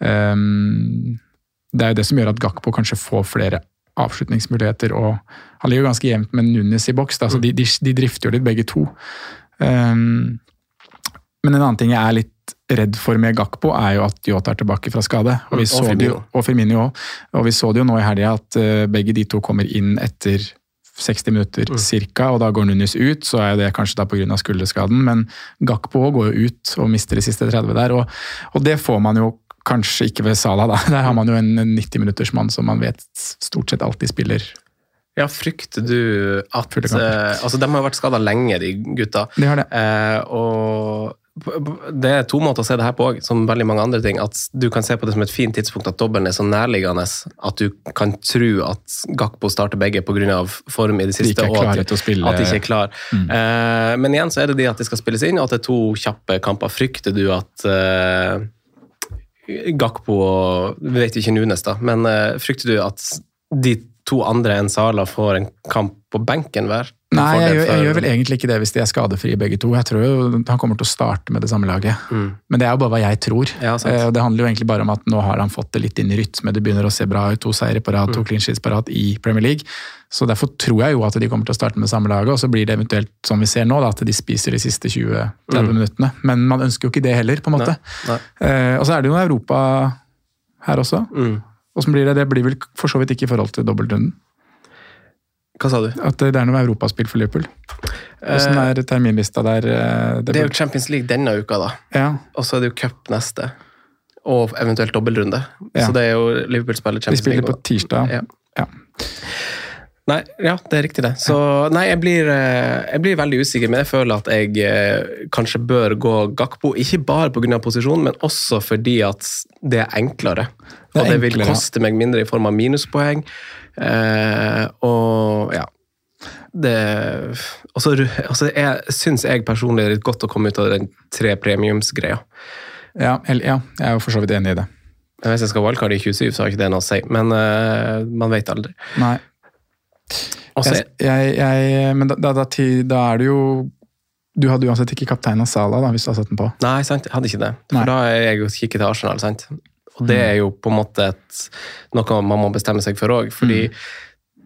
Speaker 3: Um, det er jo det som gjør at Gakpo kanskje får flere avslutningsmuligheter. og Han ligger jo ganske jevnt med Nunes i boks, da, så de, de, de drifter jo litt begge to. Um, men en annen ting jeg er litt redd for med Gakpo, er jo at Yota er tilbake fra skade. Og, vi så det jo, og Firmino òg. Og vi så det jo nå i helga at eh, begge de to kommer inn etter 60 minutter
Speaker 2: Mm.
Speaker 3: cirka, og da går Nunes ut. Så er det kanskje da pga. skulderskaden, men Gakpo går jo ut og mister de siste 30 der. Og, og det får man jo kanskje ikke ved Sala, da. <laughs> Der har man jo en 90-minuttersmann som man vet stort sett alltid spiller.
Speaker 2: Ja, frykter du at eh, Altså, de har jo vært skada lenge, de gutta.
Speaker 3: Det har det.
Speaker 2: Eh, og det er to måter å se det her på òg, som veldig mange andre ting. At du kan se på det som et fint tidspunkt at dobbelen er så nærliggende at du kan tro at Gakpo starter begge pga. form i det
Speaker 3: De
Speaker 2: siste.
Speaker 3: er
Speaker 2: og at,
Speaker 3: spille.
Speaker 2: at de ikke er klar.
Speaker 3: Mm.
Speaker 2: Eh, men igjen så er det de at det skal spilles inn, og at det er to kjappe kamper. Frykter du at eh, Gakpo og Vi vet ikke Nunes, da, men eh, frykter du at de to andre enn Sala får en kamp på benken hver?
Speaker 3: Nei, jeg gjør, jeg gjør vel egentlig ikke det hvis de er skadefrie begge to. Jeg tror jo han kommer til å starte med det samme laget.
Speaker 2: Mm.
Speaker 3: Men det er jo bare hva jeg tror.
Speaker 2: Ja.
Speaker 3: Eh, Det handler jo egentlig bare om at nå har han fått det litt inn i rytme. Det begynner å se bra ut. To seire på rad,
Speaker 2: Mm.
Speaker 3: to clean sheets på rad i Premier League. Så derfor tror jeg jo at de kommer til å starte med det samme laget. Og så blir det eventuelt, som vi ser nå, da, at de spiser de siste 20-30
Speaker 2: Mm.
Speaker 3: minuttene. Men man ønsker jo ikke det heller, på en måte.
Speaker 2: Nei.
Speaker 3: Eh, og så er det jo Europa her også.
Speaker 2: Mm.
Speaker 3: Åssen blir det? Det blir vel for så vidt ikke i forhold til dobbeltrunden?
Speaker 2: Hva sa du?
Speaker 3: At det er noe europaspill for Liverpool. Åssen er terminlista der? Det,
Speaker 2: Det er jo Champions League denne uka, da.
Speaker 3: Ja,
Speaker 2: Og så er det jo cup neste. Og eventuelt dobbeltrunde.
Speaker 3: Ja.
Speaker 2: Så det er jo Liverpool spiller
Speaker 3: De
Speaker 2: Champions
Speaker 3: spiller
Speaker 2: League.
Speaker 3: på tirsdag.
Speaker 2: Ja.
Speaker 3: Ja.
Speaker 2: Nei, ja, det er riktig det. Så nei, jeg blir, eh, jeg blir veldig usikker, men jeg føler at jeg eh, kanskje bør gå Gakpo. Ikke bare pga. posisjonen, men også fordi at det er enklere.
Speaker 3: Det er
Speaker 2: og det vil koste meg mindre i form av minuspoeng. Eh, og ja. Det Og så altså, syns jeg personlig det er litt godt å komme ut av den tre premiums-greia.
Speaker 3: Ja, ja, jeg er jo for så vidt enig i det.
Speaker 2: Hvis jeg skal wildcard i 27, så har ikke det noe å si, men uh, man vet aldri.
Speaker 3: Nei.
Speaker 2: Også,
Speaker 3: Jeg, jeg, jeg, men da, da, da, da er det jo Du hadde uansett ikke kapteina Sala da, hvis du hadde satt den på.
Speaker 2: Nei, sant, jeg hadde ikke det. For
Speaker 3: Nei.
Speaker 2: da er jeg jo kikket til Arsenal, sant. Og det er jo på en måte et, noe man må bestemme seg for òg, fordi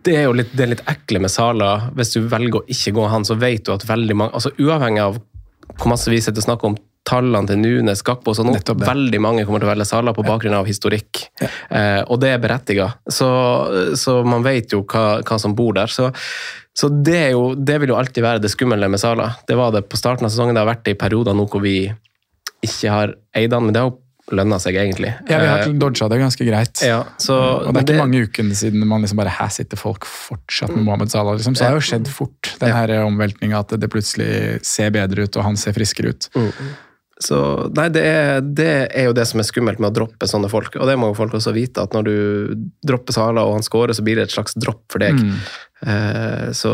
Speaker 2: det er jo litt, det er litt ekle med Sala. Hvis du velger å ikke gå han, så vet du at veldig mange altså Uavhengig av hvor masse vi sitter og snakker om tallene til Nunes, Gakpo og sånn, veldig mange kommer til å velge Sala på bakgrunn av historikk. Eh, og det er berettiget. Så, så man vet jo hva, hva som bor der. Så, så det, jo, det vil jo alltid være det skumle med Sala. Det var det på starten av sesongen. Det har vært det i perioder nå hvor vi ikke har eid han, men det har jo lønna seg, egentlig.
Speaker 3: Ja, Vi har
Speaker 2: Eh,
Speaker 3: dodga det ganske greit.
Speaker 2: ja, så,
Speaker 3: og det er
Speaker 2: ikke
Speaker 3: ikke mange ukene siden man liksom bare Her sitter folk fortsatt med Mohammed Salah. Liksom. Så det har jo skjedd fort, den her omveltninga at det plutselig ser bedre ut, og han ser friskere ut.
Speaker 2: Så nei, det er, det er jo det som er skummelt med å droppe sånne folk. Og det må jo folk også vite, at når du dropper Sala og han scorer, så blir det et slags dropp for deg.
Speaker 3: Mm.
Speaker 2: Eh, så,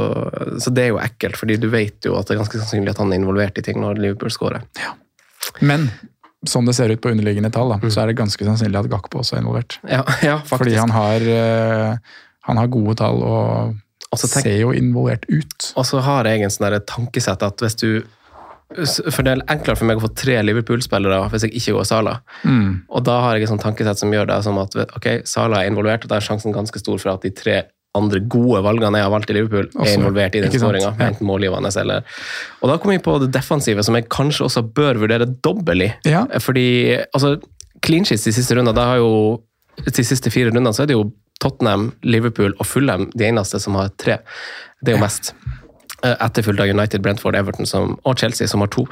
Speaker 2: så det er jo ekkelt, fordi du vet jo at det er ganske sannsynlig at han er involvert i ting når Liverpool scorer.
Speaker 3: Men sånn det ser ut på underliggende tall, da, så er det ganske sannsynlig at Gakpo også er involvert.
Speaker 2: Ja, ja.
Speaker 3: Fordi han har, eh, han har gode tall og
Speaker 2: Og tenk-
Speaker 3: ser jo involvert ut.
Speaker 2: Og så har jeg en sånn tankesett at hvis du For det er enklere for meg å få tre Liverpool-spillere hvis jeg ikke går Sala.
Speaker 3: Mm.
Speaker 2: Og da har jeg et sånt tankesett som gjør det som at ok, Sala er involvert, og da er sjansen ganske stor for at de tre andre gode valgene jeg har valgt i Liverpool,
Speaker 3: Også,
Speaker 2: er involvert i den skåringa.
Speaker 3: Ja.
Speaker 2: Enten målgivende eller Og da kommer vi på det defensive, som jeg kanskje også bør vurdere dobbelt i.
Speaker 3: Ja.
Speaker 2: Fordi altså, clean sheets de siste rundene, da har jo de siste fire rundene så er det jo Tottenham, Liverpool og Fulham de eneste som har tre. Det er jo mest. Eh, Etterfulgt av United, Brentford, Everton som, og Chelsea, som har to.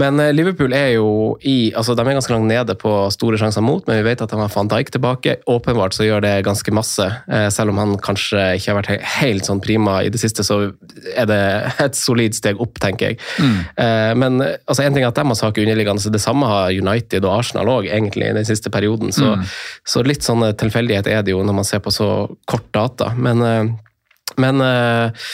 Speaker 2: Men eh, Liverpool er jo i altså De er ganske langt nede på store sjanser mot, men vi vet at de har van Dijk tilbake. Åpenbart så gjør det ganske masse. Eh, Selv om han kanskje ikke har vært helt sånn prima i det siste, så er det et solid steg opp, tenker jeg. Mm. Men eh, altså, en ting er at de har saker underliggende, så det samme har United og Arsenal òg, egentlig, i den siste perioden. Så, så litt sånn tilfeldighet er det jo når man ser på så kort data. Men, eh, men eh,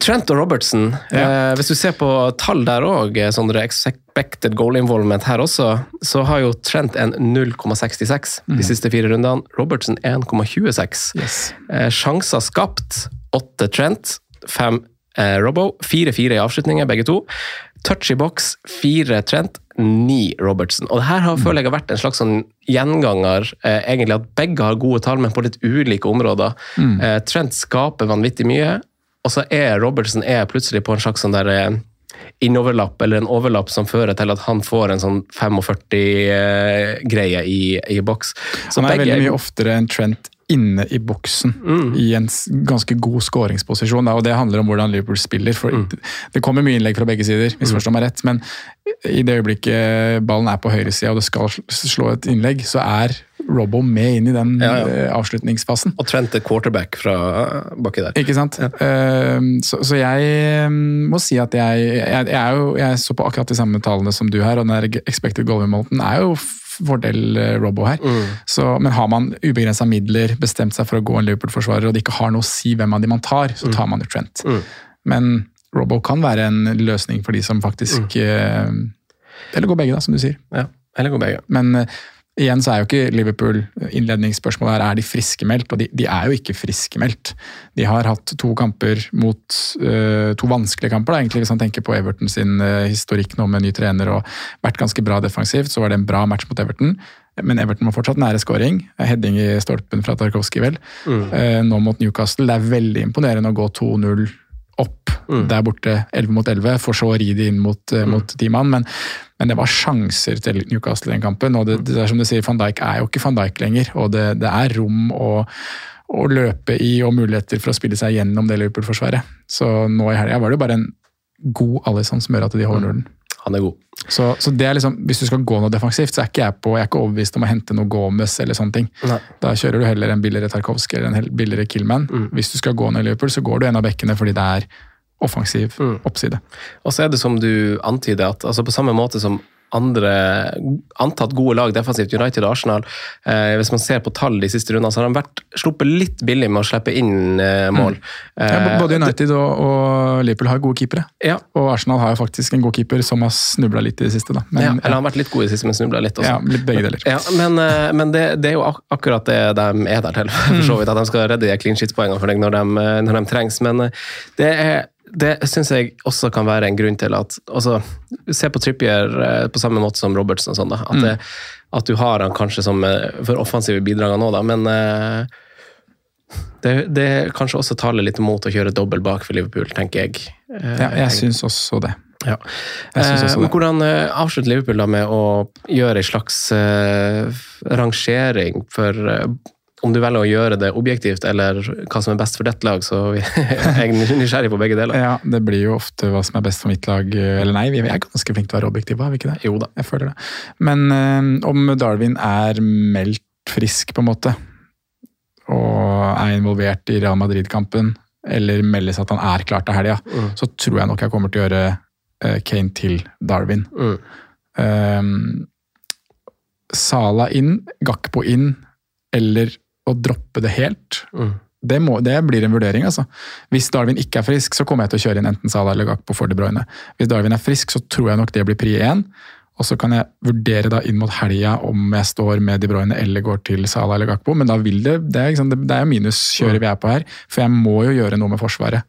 Speaker 2: Trent og Robertson, eh, hvis du ser på tall der òg, sånn expected goal involvement her også, så har jo Trent en 0,66 de siste fire rundene. Robertson 1,26.
Speaker 3: Yes.
Speaker 2: Eh, sjanser skapt, 8 Trent, 5 eh, Robbo, 4-4 i avslutninger, begge to. Touch i boks, 4 Trent, ni Robertson. Og det her har, føler jeg har vært en slags sånn gjenganger, eh, egentlig at begge har gode tall, men på litt ulike områder.
Speaker 3: Mm.
Speaker 2: Eh, Trent skaper vanvittig mye, og så er Robertson er plutselig på en slags sånn der eh, innoverlapp, eller en overlapp som fører til at han får en sånn 45-greie i, i boks. Så
Speaker 3: Han er
Speaker 2: begge-
Speaker 3: veldig mye oftere enn Trent inne i boksen i en ganske god skåringsposisjon. og Det handler om hvordan Liverpool spiller. for Det kommer mye innlegg fra begge sider, misforstå meg rett, men i det øyeblikket ballen er på høyresida og det skal slå et innlegg, så er Robbo med inn i den
Speaker 2: Ja, ja.
Speaker 3: eh, avslutningsfasen.
Speaker 2: Og Trent er quarterback fra baki der.
Speaker 3: Ikke sant? Eh, så, så jeg eh, må si at jeg, jeg, jeg, er jo, jeg så på akkurat de samme tallene som du her, og den der expected goal involvement er jo fordel eh, Robbo her. Så, men har man ubegrensa midler, bestemt seg for å gå en Liverpool-forsvarer, og det ikke har noe å si hvem av de man tar, så tar man jo Trent. Men Robbo kan være en løsning for de som faktisk eh, Eller gå begge, da, som du sier.
Speaker 2: Ja, eller går begge.
Speaker 3: Men igjen så er jo ikke Liverpool innledningsspørsmålet her, er de friskmeldt? Og de, de er jo ikke friskmeldt. De har hatt to kamper mot uh, To vanskelige kamper, da, egentlig, hvis man tenker på Everton sin uh, historikk nå med ny trener og vært ganske bra defensivt. Så var det en bra match mot Everton. Men Everton må fortsatt nære scoring. Heading i stolpen fra Tarkovskij, vel. Eh, nå mot Newcastle. Det er veldig imponerende å gå 2-0 opp der borte 11 mot 11, for så å ri de inn mot, mm. mot ti mann. Men, men det var sjanser til Newcastle i den kampen. og det, det er som du sier, Van Dijk er jo ikke van Dijk lenger. og Det, det er rom å, å løpe i og muligheter for å spille seg gjennom det Liverpool-forsvaret. Så nå i helga var det jo bare en god Alison som gjør at de holder nullen.
Speaker 2: Han er god.
Speaker 3: Så, så det er liksom, Hvis du skal gå noe defensivt, så er ikke jeg på, jeg er ikke overbevist om å hente noe Gomez eller sånne ting.
Speaker 2: Nei.
Speaker 3: Da kjører du heller en billigere Tarkovskij eller en billigere Killman. Hvis du skal gå ned i Liverpool, så går du en av bekkene fordi det er offensiv oppside.
Speaker 2: Og så er det som du antyder, at altså på samme måte som andre antatt gode lag defensivt, United og Arsenal, eh, hvis man ser på tall de siste rundene, så har de vært sluppet litt billig med å slippe inn eh, mål.
Speaker 3: Ja,
Speaker 2: Eh,
Speaker 3: både United og, og Liverpool har gode keepere.
Speaker 2: Ja.
Speaker 3: Og Arsenal har jo faktisk en god keeper som har snubla litt i det siste. da.
Speaker 2: ja, eller han har vært litt god i det siste, men snubla litt også.
Speaker 3: ja, begge deler.
Speaker 2: Ja, men, eh, men det, det er jo ak akkurat det de er der til, <laughs> for så vidt. At de skal redde de clean shit-poengene for deg når de, eh, når de trengs. Men det, er, det syns jeg også kan være en grunn til at altså, Se på Trippier eh, på samme måte som Robertson. og sånn da, at, det, at du har han kanskje som eh, for offensive bidragene nå, da, men eh, det, det kanskje også taler litt mot å kjøre dobbel bak for Liverpool, tenker jeg.
Speaker 3: Ja, jeg syns også det.
Speaker 2: ja. Eh, hvordan avslutter Liverpool da med å gjøre en slags eh, rangering for eh, om du velger å gjøre det objektivt, eller hva som er best for ditt lag, så jeg <laughs> er nysgjerrig på begge deler.
Speaker 3: Ja, Det blir jo ofte hva som er best for mitt lag. Eller nei, vi er ganske flinke til å være objektive, er vi ikke det?
Speaker 2: Jo da.
Speaker 3: Jeg føler det. Men eh, om Darwin er meldt frisk, på en måte, og er involvert i Real Madrid-kampen, eller meldes at han er klar til helga,
Speaker 2: Mm.
Speaker 3: så tror jeg nok jeg kommer til å gjøre eh, Kane til Darwin.
Speaker 2: Mm.
Speaker 3: Um, Sala inn, Gakpo inn, eller å droppe det helt.
Speaker 2: Mm.
Speaker 3: Det, må, det blir en vurdering, altså. Hvis Darwin ikke er frisk, så kommer jeg til å kjøre inn enten Salah eller Gakpo for De Bruyne. Hvis Darwin er frisk, så tror jeg nok det blir pri 1. Og så kan jeg vurdere da inn mot helga om jeg står med De Bruyne eller går til Salah eller Gakpo, men da vil det Det er, liksom, det, er jo minuskjøret vi er på her, for jeg må jo gjøre noe med Forsvaret.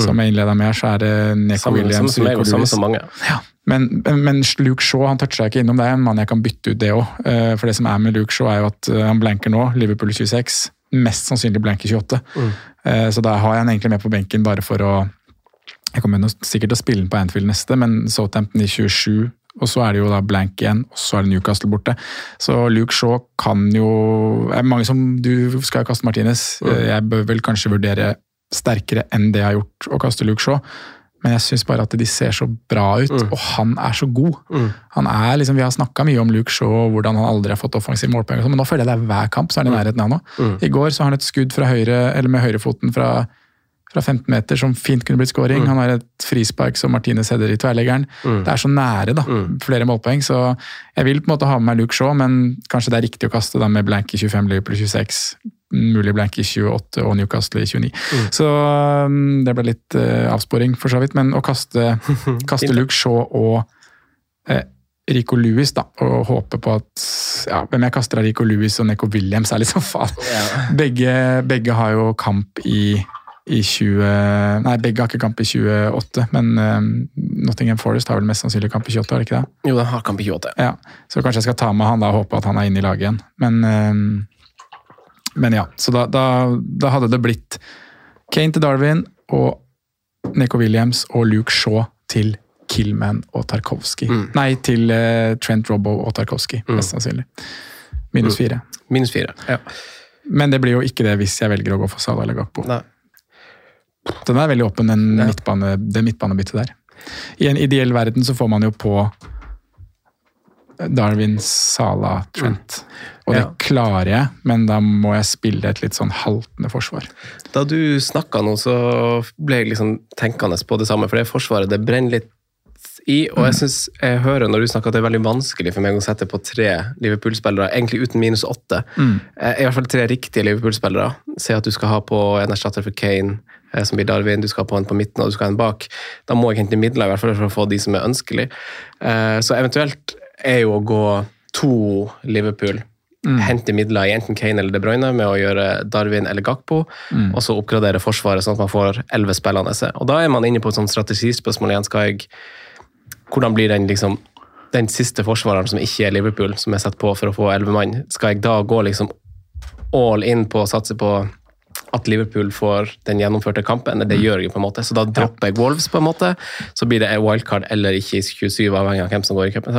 Speaker 3: Som jeg innleda med så er det Neko Williams
Speaker 2: samme som mange.
Speaker 3: Ja, men, men Luke Shaw han toucha ikke innom. Det er en mann jeg kan bytte ut det òg. For det som er med Luke Shaw, er jo at eh, han blanker nå. Liverpool 26. Mest sannsynlig blanker 28. Mm. Så da har jeg han egentlig med på benken bare for å Jeg kommer sikkert til å spille den på Anfield neste, men Southampton i 27. Og så er det jo da blank igjen, og så er det Newcastle borte. Så Luke Shaw kan jo er Mange som Du skal kaste Martinez. Eh, Jeg bør vel kanskje vurdere sterkere enn det jeg har gjort å kaste Luke Shaw. Men jeg syns bare at de ser så bra ut, og han er så god. Han er liksom, Vi har snakka mye om Luke Shaw og hvordan han aldri har fått offensiv målpoeng, sånn, men nå føler jeg det er hver kamp så er han i nærheten av noe. I går så har han et skudd fra høyre, eller med høyrefoten fra, fra 15 meter som fint kunne blitt scoring. Han har et frispark som Martinez header i tverrleggeren. Det er så nære, da. Flere målpoeng. Så jeg vil på en måte ha med meg Luke Shaw, men kanskje det er riktig å kaste da med blank i 25, Liverpool i 26. Mulig blank i 28 og Newcastle i 29. Så um, det ble litt uh, avsporing, for så vidt. Men å kaste, <laughs> kaste Luke Shaw og eh, Rico Lewis, da, og håpe på at ja, Hvem jeg kaster av Rico Lewis og Neko Williams, er liksom faen. Begge, begge har jo kamp i i 20 Nei, begge har ikke kamp i 28, men um, Nottingham Forest har vel mest sannsynlig kamp i 28, har det ikke det?
Speaker 2: Jo, den har kamp i 28.
Speaker 3: Ja, Så kanskje jeg skal ta med han da og håpe at han er inne i laget igjen. Men, um, men ja, så da, da, da, hadde det blitt Kane til Darwin og Neko Williams og Luke Shaw til Killman og Tarkovsky. Mm. Nei, til uh, Trent Robbo og Tarkovsky, mm. mest sannsynlig. Minus mm. fire.
Speaker 2: Minus fire, ja.
Speaker 3: Men det blir jo ikke det hvis jeg velger å gå for Salah eller Gakpo.
Speaker 2: Nei.
Speaker 3: Den er veldig åpen, den midtbane, det midtbanebyttet der. I en ideell verden så får man jo på Darwin, Sala, Trent. Og det ja. klarer jeg, men da må jeg spille et litt sånn haltende forsvar.
Speaker 2: Da du snakka nå, så ble jeg liksom tenkende på det samme, for det forsvaret det brenner litt i, og jeg mm. synes jeg hører når du snakker at det er veldig vanskelig for meg å sette på tre Liverpool-spillere, egentlig uten minus åtte. Mm. Eh, I hvert fall tre riktige Liverpool-spillere. Se at du skal ha på en erstatter for Kane, Eh, som blir Darwin, du skal ha på en på midten og du skal ha en bak. Da må jeg hente midler i hvert fall for å få de som er ønskelig. Eh, så eventuelt er jo å gå to Liverpool. Mm. Hente midler i enten Kane eller De Bruyne med å gjøre Darwin eller Gakpo. Mm. Og så oppgradere Forsvaret sånn at man får elleve spillende. Og da er man inne på et sånt strategispørsmål igjen. Skal jeg, hvordan blir den liksom den siste forsvareren som ikke er Liverpool, som er satt på for å få elleve mann, skal jeg da gå liksom all in på å satse på at Liverpool får den gjennomførte kampen. Det gjør jeg på en måte, så da dropper jeg Wolves. på en måte. Så blir det wildcard eller ikke i 27, avhengig av hvem som går i cupen.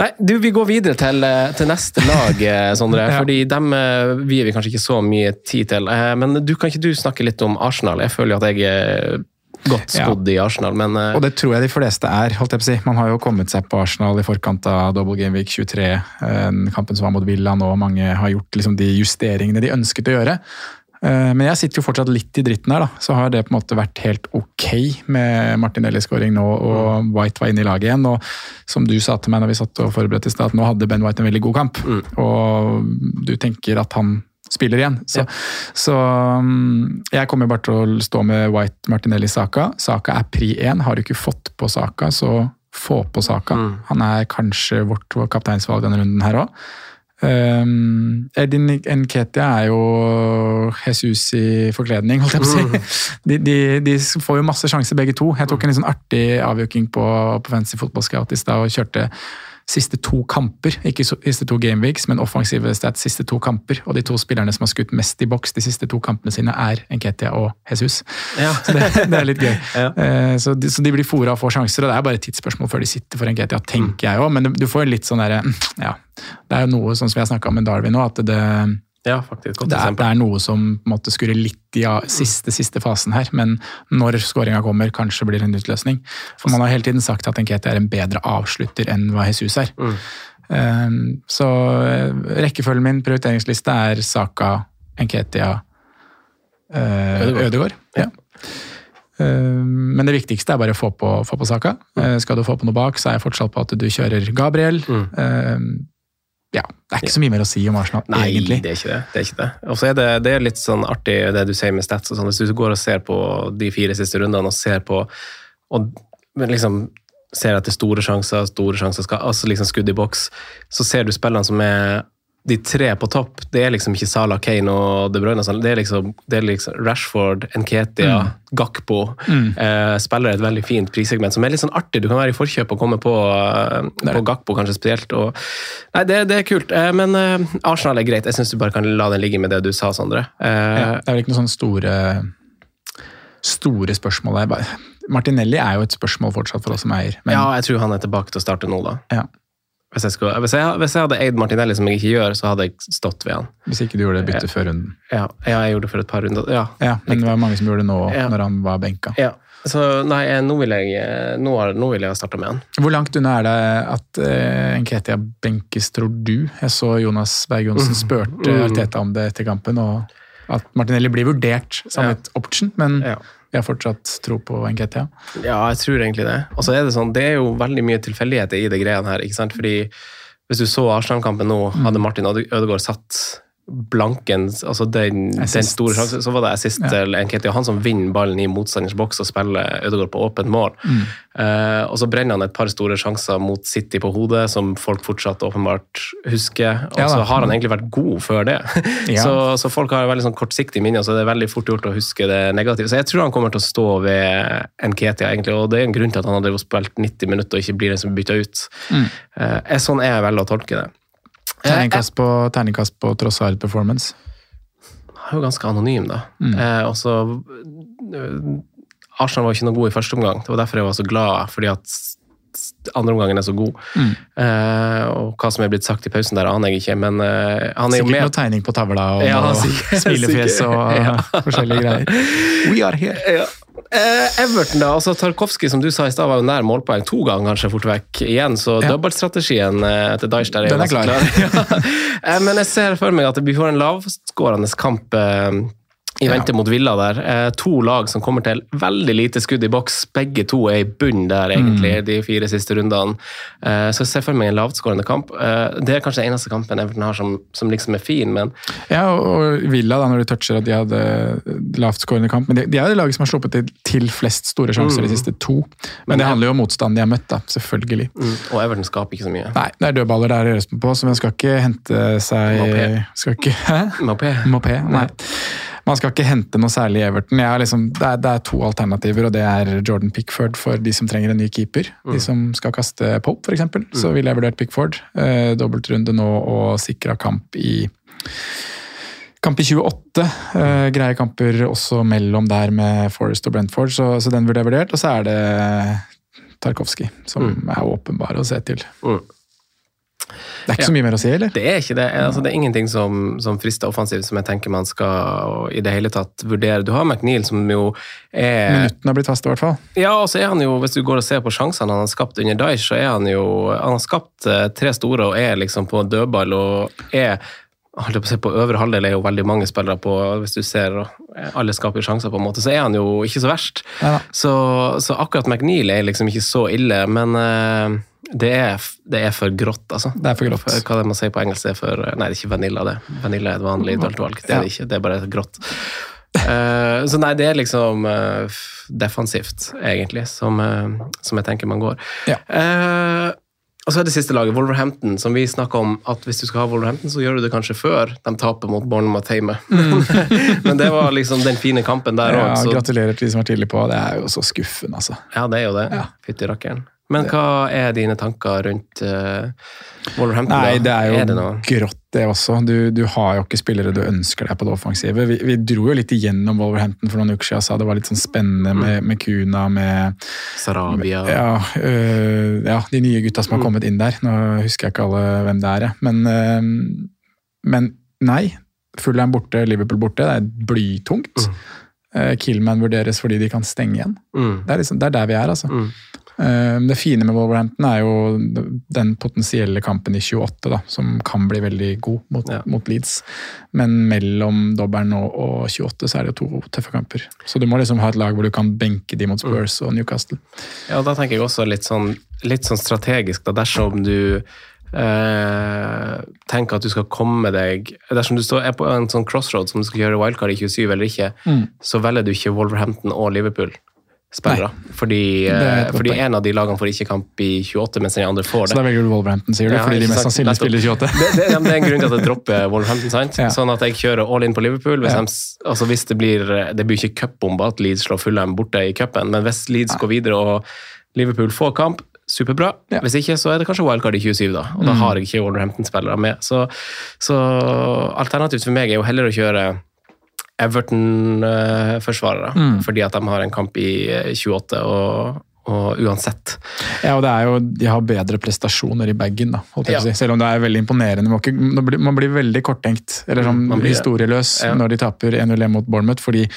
Speaker 2: Nei, du, vi går videre til, eh, til neste lag, eh, Sondre. <laughs> ja. fordi dem eh, vier vi kanskje ikke så mye tid til. Men du, kan ikke du snakke litt om Arsenal? Jeg føler jo at jeg godt skodd ja. i Arsenal, men
Speaker 3: Og det tror jeg de fleste er. holdt jeg på å si. Man har jo kommet seg på Arsenal i forkant av Double Game Week 23, kampen som var mot Villa nå. Mange har gjort liksom de justeringene de ønsket å gjøre. Eh, men jeg sitter jo fortsatt litt i dritten her, da. Så har det på en måte vært helt ok med Martinelli-skåring nå, og White var inne i laget igjen. Og som du sa til meg når vi satt og forberedte i stad, nå hadde Ben White en veldig god kamp. Mm. Og du tenker at han spiller igjen. Så, ja. så um, jeg kommer bare til å stå med White, Martinelli, Saka. Saka er pri én. Har du ikke fått på Saka, så få på Saka. Mm. Han er kanskje vårt kapteinsvalg denne runden her òg. Um, Edin Nketia er jo Jesus i forkledning, holdt jeg på å si. Mm. <laughs> De, de, de, får jo masse sjanser begge to. Jeg tok en litt sånn artig avgjøking på, på Fancy Football Scout i stad og kjørte siste to kamper. Ikke siste to gameweeks, men offensive stats siste to kamper. Og de to spillerne som har skutt mest i boks de siste to kampene sine, er Nketia og Jesus. Ja. Så det, det, er litt gøy. <laughs> Ja. Uh, så, de, så, de, blir fora og får sjanser, og det er bare et tidsspørsmål før de sitter for Nketia, tenker mm. jeg òg. Men du får litt sånn derre Ja, det er jo noe sånn som vi har snakka om med Darwin nå, at det
Speaker 2: ja, faktisk.
Speaker 3: Det er, det, er, noe som måtte skurre litt i siste, siste fasen her, men når skåringa kommer, kanskje blir det en utløsning. For man har hele tiden sagt at Enkete er en bedre avslutter enn hva Jesus er. Mm. Um, så eh, rekkefølgen min, prioriteringsliste, er Saka, Enketia, uh, Ødegård. Ja. Uh, men det viktigste er bare å få på, få på Saka. Mm. skal du få på noe bak, så er jeg fortsatt på at du kjører Gabriel. Mm ja, det er ikke så mye mer å si om Arsenal,
Speaker 2: Nei,
Speaker 3: egentlig.
Speaker 2: Nei, det er ikke det. det, er ikke det. Og så er det, det er litt sånn artig det du sier med stats. og sånn, Hvis du går og ser på de fire siste rundene og ser på og liksom ser etter store sjanser, store sjanser, skal, altså liksom skudd i boks, så ser du spillene som er de tre på topp, det er liksom ikke Salah, Kane og De Bruyne. Det er liksom, det er liksom Rashford, Nketia, mm. Gakpo. Mm. Eh, spiller et veldig fint prissegment som er litt sånn artig. Du kan være i forkjøp og komme på, eh, på Gakpo kanskje spesielt. Og, nei, det, det, er kult. Eh, men eh, Arsenal er greit. Jeg syns du bare kan la den ligge med det du sa, Sondre.
Speaker 3: Eh, ja, det er vel ikke noen sånne store, store spørsmål der. Martinelli er jo et spørsmål fortsatt for oss som eier.
Speaker 2: Men... Ja, jeg tror han er tilbake til å starte nå, da.
Speaker 3: Ja.
Speaker 2: Hvis jeg, skulle, hvis, jeg, hvis jeg, hadde eid Martinelli, som jeg ikke gjør, så hadde jeg stått ved han.
Speaker 3: Hvis ikke du gjorde det byttet før runden?
Speaker 2: Ja, ja, jeg gjorde det for et par runder. Ja,
Speaker 3: ja Men det var mange som gjorde det nå, ja. når han var benka.
Speaker 2: Ja. Så nei, nå vil jeg, nå, nå vil jeg starte med han.
Speaker 3: Hvor langt unna er det at uh, Nketia benkes, tror du? Jeg så Jonas Berg Johnsen mm. spurte mm. Arteta om det etter kampen, og at Martinelli blir vurdert som et option, men ja vi har fortsatt tro på Nketia?
Speaker 2: Ja, jeg tror egentlig det. Og så er det sånn, det er jo veldig mye tilfeldigheter i det greiene her. ikke sant? Fordi hvis du så Arsenal-kampen nå, mm. hadde Martin Ødegaard satt blanken altså den, den store sjansen, så var det assist
Speaker 3: Ja.
Speaker 2: til Nketia. Han som vinner ballen i motstanders boks og spiller Ødegaard på åpent mål.
Speaker 3: Mm.
Speaker 2: Eh, og så brenner han et par store sjanser mot City på hodet, som folk fortsatt åpenbart husker. Og
Speaker 3: Ja
Speaker 2: så har han egentlig vært god før det. <laughs>
Speaker 3: Ja.
Speaker 2: så, så folk har veldig sånn kortsiktig minne, så det er veldig fort gjort å huske det negative. Så jeg tror han kommer til å stå ved Nketia, egentlig, og det er en grunn til at han hadde spilt 90 minutter og ikke blir den som bytter bytta ut.
Speaker 3: Mm.
Speaker 2: Eh, er sånn er jeg vel å tolke det.
Speaker 3: Terningkast på, terningkast på Trossard performance.
Speaker 2: Han er jo ganske anonym, da.
Speaker 3: Mm.
Speaker 2: Eh, og så øh, Arsenal var ikke noe god i første omgang. Det var derfor jeg var så glad, fordi at andre omgangen er så god.
Speaker 3: Mm.
Speaker 2: Eh, og hva som er blitt sagt i pausen der, aner jeg ikke, men eh, han er jo
Speaker 3: Sikkert
Speaker 2: med.
Speaker 3: noe tegning på tavla og
Speaker 2: Ja, og
Speaker 3: smilefjes og.
Speaker 2: Ja.
Speaker 3: forskjellige greier. <laughs> We are here.
Speaker 2: Ja. Eh, Everton, da. altså Tarkovskij, som du sa i stad, var jo nær målpoeng to ganger, kanskje fort vekk igjen. Så
Speaker 3: Ja.
Speaker 2: dobbeltstrategien eh, til Deich der er jo klar. klar. <laughs> Ja. Eh, Men jeg ser for meg at vi får en lavskårende kamp eh, i vente mot Villa der. Eh, to lag som kommer til veldig lite skudd i boks. Begge to er i bunn der, egentlig,
Speaker 3: Mm.
Speaker 2: de fire siste rundene. Eh, så jeg ser for meg en lavtskårende kamp. Eh, det er kanskje den eneste kampen Everton har som, som liksom er fin, men
Speaker 3: Ja, og Villa, da, når du toucher at de hadde lavtskårende kamp Men de, de er det laget som har sluppet til, til flest store sjanser
Speaker 2: Mm.
Speaker 3: de siste to. Men det handler jo om motstanden de har møtt, da, selvfølgelig.
Speaker 2: mm, Og Everton skaper ikke så mye.
Speaker 3: Nei, det er dødballer der å gjøres på, så man skal ikke hente seg
Speaker 2: Mopé.
Speaker 3: Skal ikke, hæ?
Speaker 2: Mopé.
Speaker 3: Mopé, nei. Man skal ikke hente noe særlig i Everton. Liksom, det, er, det er to alternativer, og det er Jordan Pickford for de som trenger en ny keeper. De som skal kaste Pope, f.eks. Så ville jeg vurdert Pickford. Eh, Dobbeltrunde nå og sikra kamp i Kamp i 28. Eh, greie kamper også mellom der med Forest og Brentford, så, så den burde jeg vurdert. Og så er det Tarkovskij, som er åpenbar å se til.
Speaker 2: Mm.
Speaker 3: Det er ikke så mye mer å si, eller?
Speaker 2: Det er ikke det. Altså, det er ingenting som, som frister offensivt som jeg tenker man skal i det hele tatt vurdere. Du har McNeil som jo er
Speaker 3: Minuttene har blitt faste, i hvert fall.
Speaker 2: Ja, og så er han jo, hvis du går og ser på sjansene han har skapt under Daesh, så er han jo Han har skapt eh, tre store og er liksom på dødball og er holdt på å si, på øvre halvdel er jo veldig mange spillere på, hvis du ser alle skaper sjanser, på en måte, så er han jo ikke så verst.
Speaker 3: Ja.
Speaker 2: Så, så akkurat McNeil er liksom ikke så ille, men eh, det, er, det er for grått, altså.
Speaker 3: Det er for grått.
Speaker 2: hva er det man sier på engelsk? Er for, nei, det er ikke vanilla, det. Vanilla er et vanlig dølt valg. Det er det ikke, det er bare grått. Uh, så nei, det er liksom uh, defensivt, egentlig, som, uh, som jeg tenker man går.
Speaker 3: Ja.
Speaker 2: Og så er det siste laget, Wolverhampton, som vi snakka om at hvis du skal ha Wolverhampton, så gjør du det kanskje før de taper mot Bournemouth hjemme. <laughs> Men det var liksom den fine kampen der
Speaker 3: Ja, gratulerer til de som var tidlig på. Det er jo så skuffende, altså.
Speaker 2: Ja, det er jo det. Fytti rakkeren. Men hva er dine tanker rundt uh, Wolverhampton?
Speaker 3: Nei, det er jo
Speaker 2: det
Speaker 3: grått, det også. Du, du har jo ikke spillere du ønsker deg på det offensive. Vi, vi dro jo litt igjennom Wolverhampton for noen uker siden, sa det var litt sånn spennende med, med Kuna, med
Speaker 2: Sarabia
Speaker 3: ja, øh, ja, de nye gutta som har kommet inn der. Nå husker jeg ikke alle hvem det er, men, øh, men nei. Fullheim borte, Liverpool borte. Det er blytungt. Mm. Killman vurderes fordi de kan stenge igjen.
Speaker 2: Mm.
Speaker 3: Det er, liksom, det er der vi er, altså.
Speaker 2: Mm.
Speaker 3: Eh, Det fine med Wolverhampton er jo den potensielle kampen i 28, da, som kan bli veldig god mot,
Speaker 2: Ja.
Speaker 3: mot Leeds. Men mellom dobbelen og, og 28 så er det jo to tøffe kamper. Så du må liksom ha et lag hvor du kan benke de mot Spurs og Newcastle.
Speaker 2: Ja, og da tenker jeg også litt sånn, litt sånn strategisk, da, dersom du eh, tenker at du skal komme deg Dersom du står, er på en sånn crossroad som du skal gjøre wildcard i 27 eller ikke,
Speaker 3: Mm.
Speaker 2: så velger du ikke Wolverhampton og Liverpool. Spillere. Fordi, eh, fordi en av de lagene får ikke kamp i 28, mens den andre får det.
Speaker 3: Så da velger du Wolverhampton, sier du?
Speaker 2: Ja,
Speaker 3: fordi de mest sannsynlig spiller i 28.
Speaker 2: Det, det, det er en grunn til at jeg dropper <laughs> Wolverhampton. sant?
Speaker 3: Ja.
Speaker 2: Sånn at jeg kjører all in på Liverpool. Hvis,
Speaker 3: Ja.
Speaker 2: de, altså hvis Det blir det blir ikke cupbombe at Leeds slår Fulham borte i cupen, men hvis Leeds går videre og Liverpool får kamp, superbra.
Speaker 3: Ja.
Speaker 2: Hvis ikke, så er det kanskje wildcard i 27, da. Og da
Speaker 3: Mm.
Speaker 2: har jeg ikke Wolverhampton-spillere med. Så, så alternativt for meg er jo heller å kjøre Everton-forsvarere,
Speaker 3: Mm.
Speaker 2: fordi at de har en kamp i eh, 28, og, og uansett.
Speaker 3: Ja, og det er jo, De har bedre prestasjoner i bagen, da,
Speaker 2: Ja.
Speaker 3: si. selv om det er veldig imponerende. Man, ikke, man, blir, man blir veldig korttenkt, eller sånn
Speaker 2: Man blir
Speaker 3: historieløs,
Speaker 2: Ja.
Speaker 3: når de taper 1-0 mot Bournemouth. fordi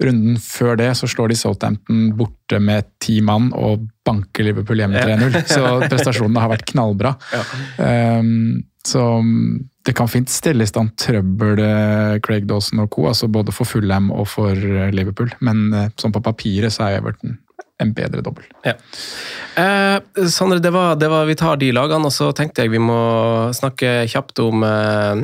Speaker 3: runden før det så slår de Southampton borte med ti mann og banker Liverpool hjemme
Speaker 2: Ja.
Speaker 3: 3-0. <laughs> Så prestasjonene har vært knallbra.
Speaker 2: Ja.
Speaker 3: Um, så det kan fint stille i stand trøbbel, eh, Craig Dawson og co., altså både for Fulham og for eh, Liverpool. Men sånn på papiret så er Everton en bedre dobbel.
Speaker 2: Ja. Eh, Sondre, det var, det var, vi tar de lagene, og så tenkte jeg vi må snakke kjapt om eh,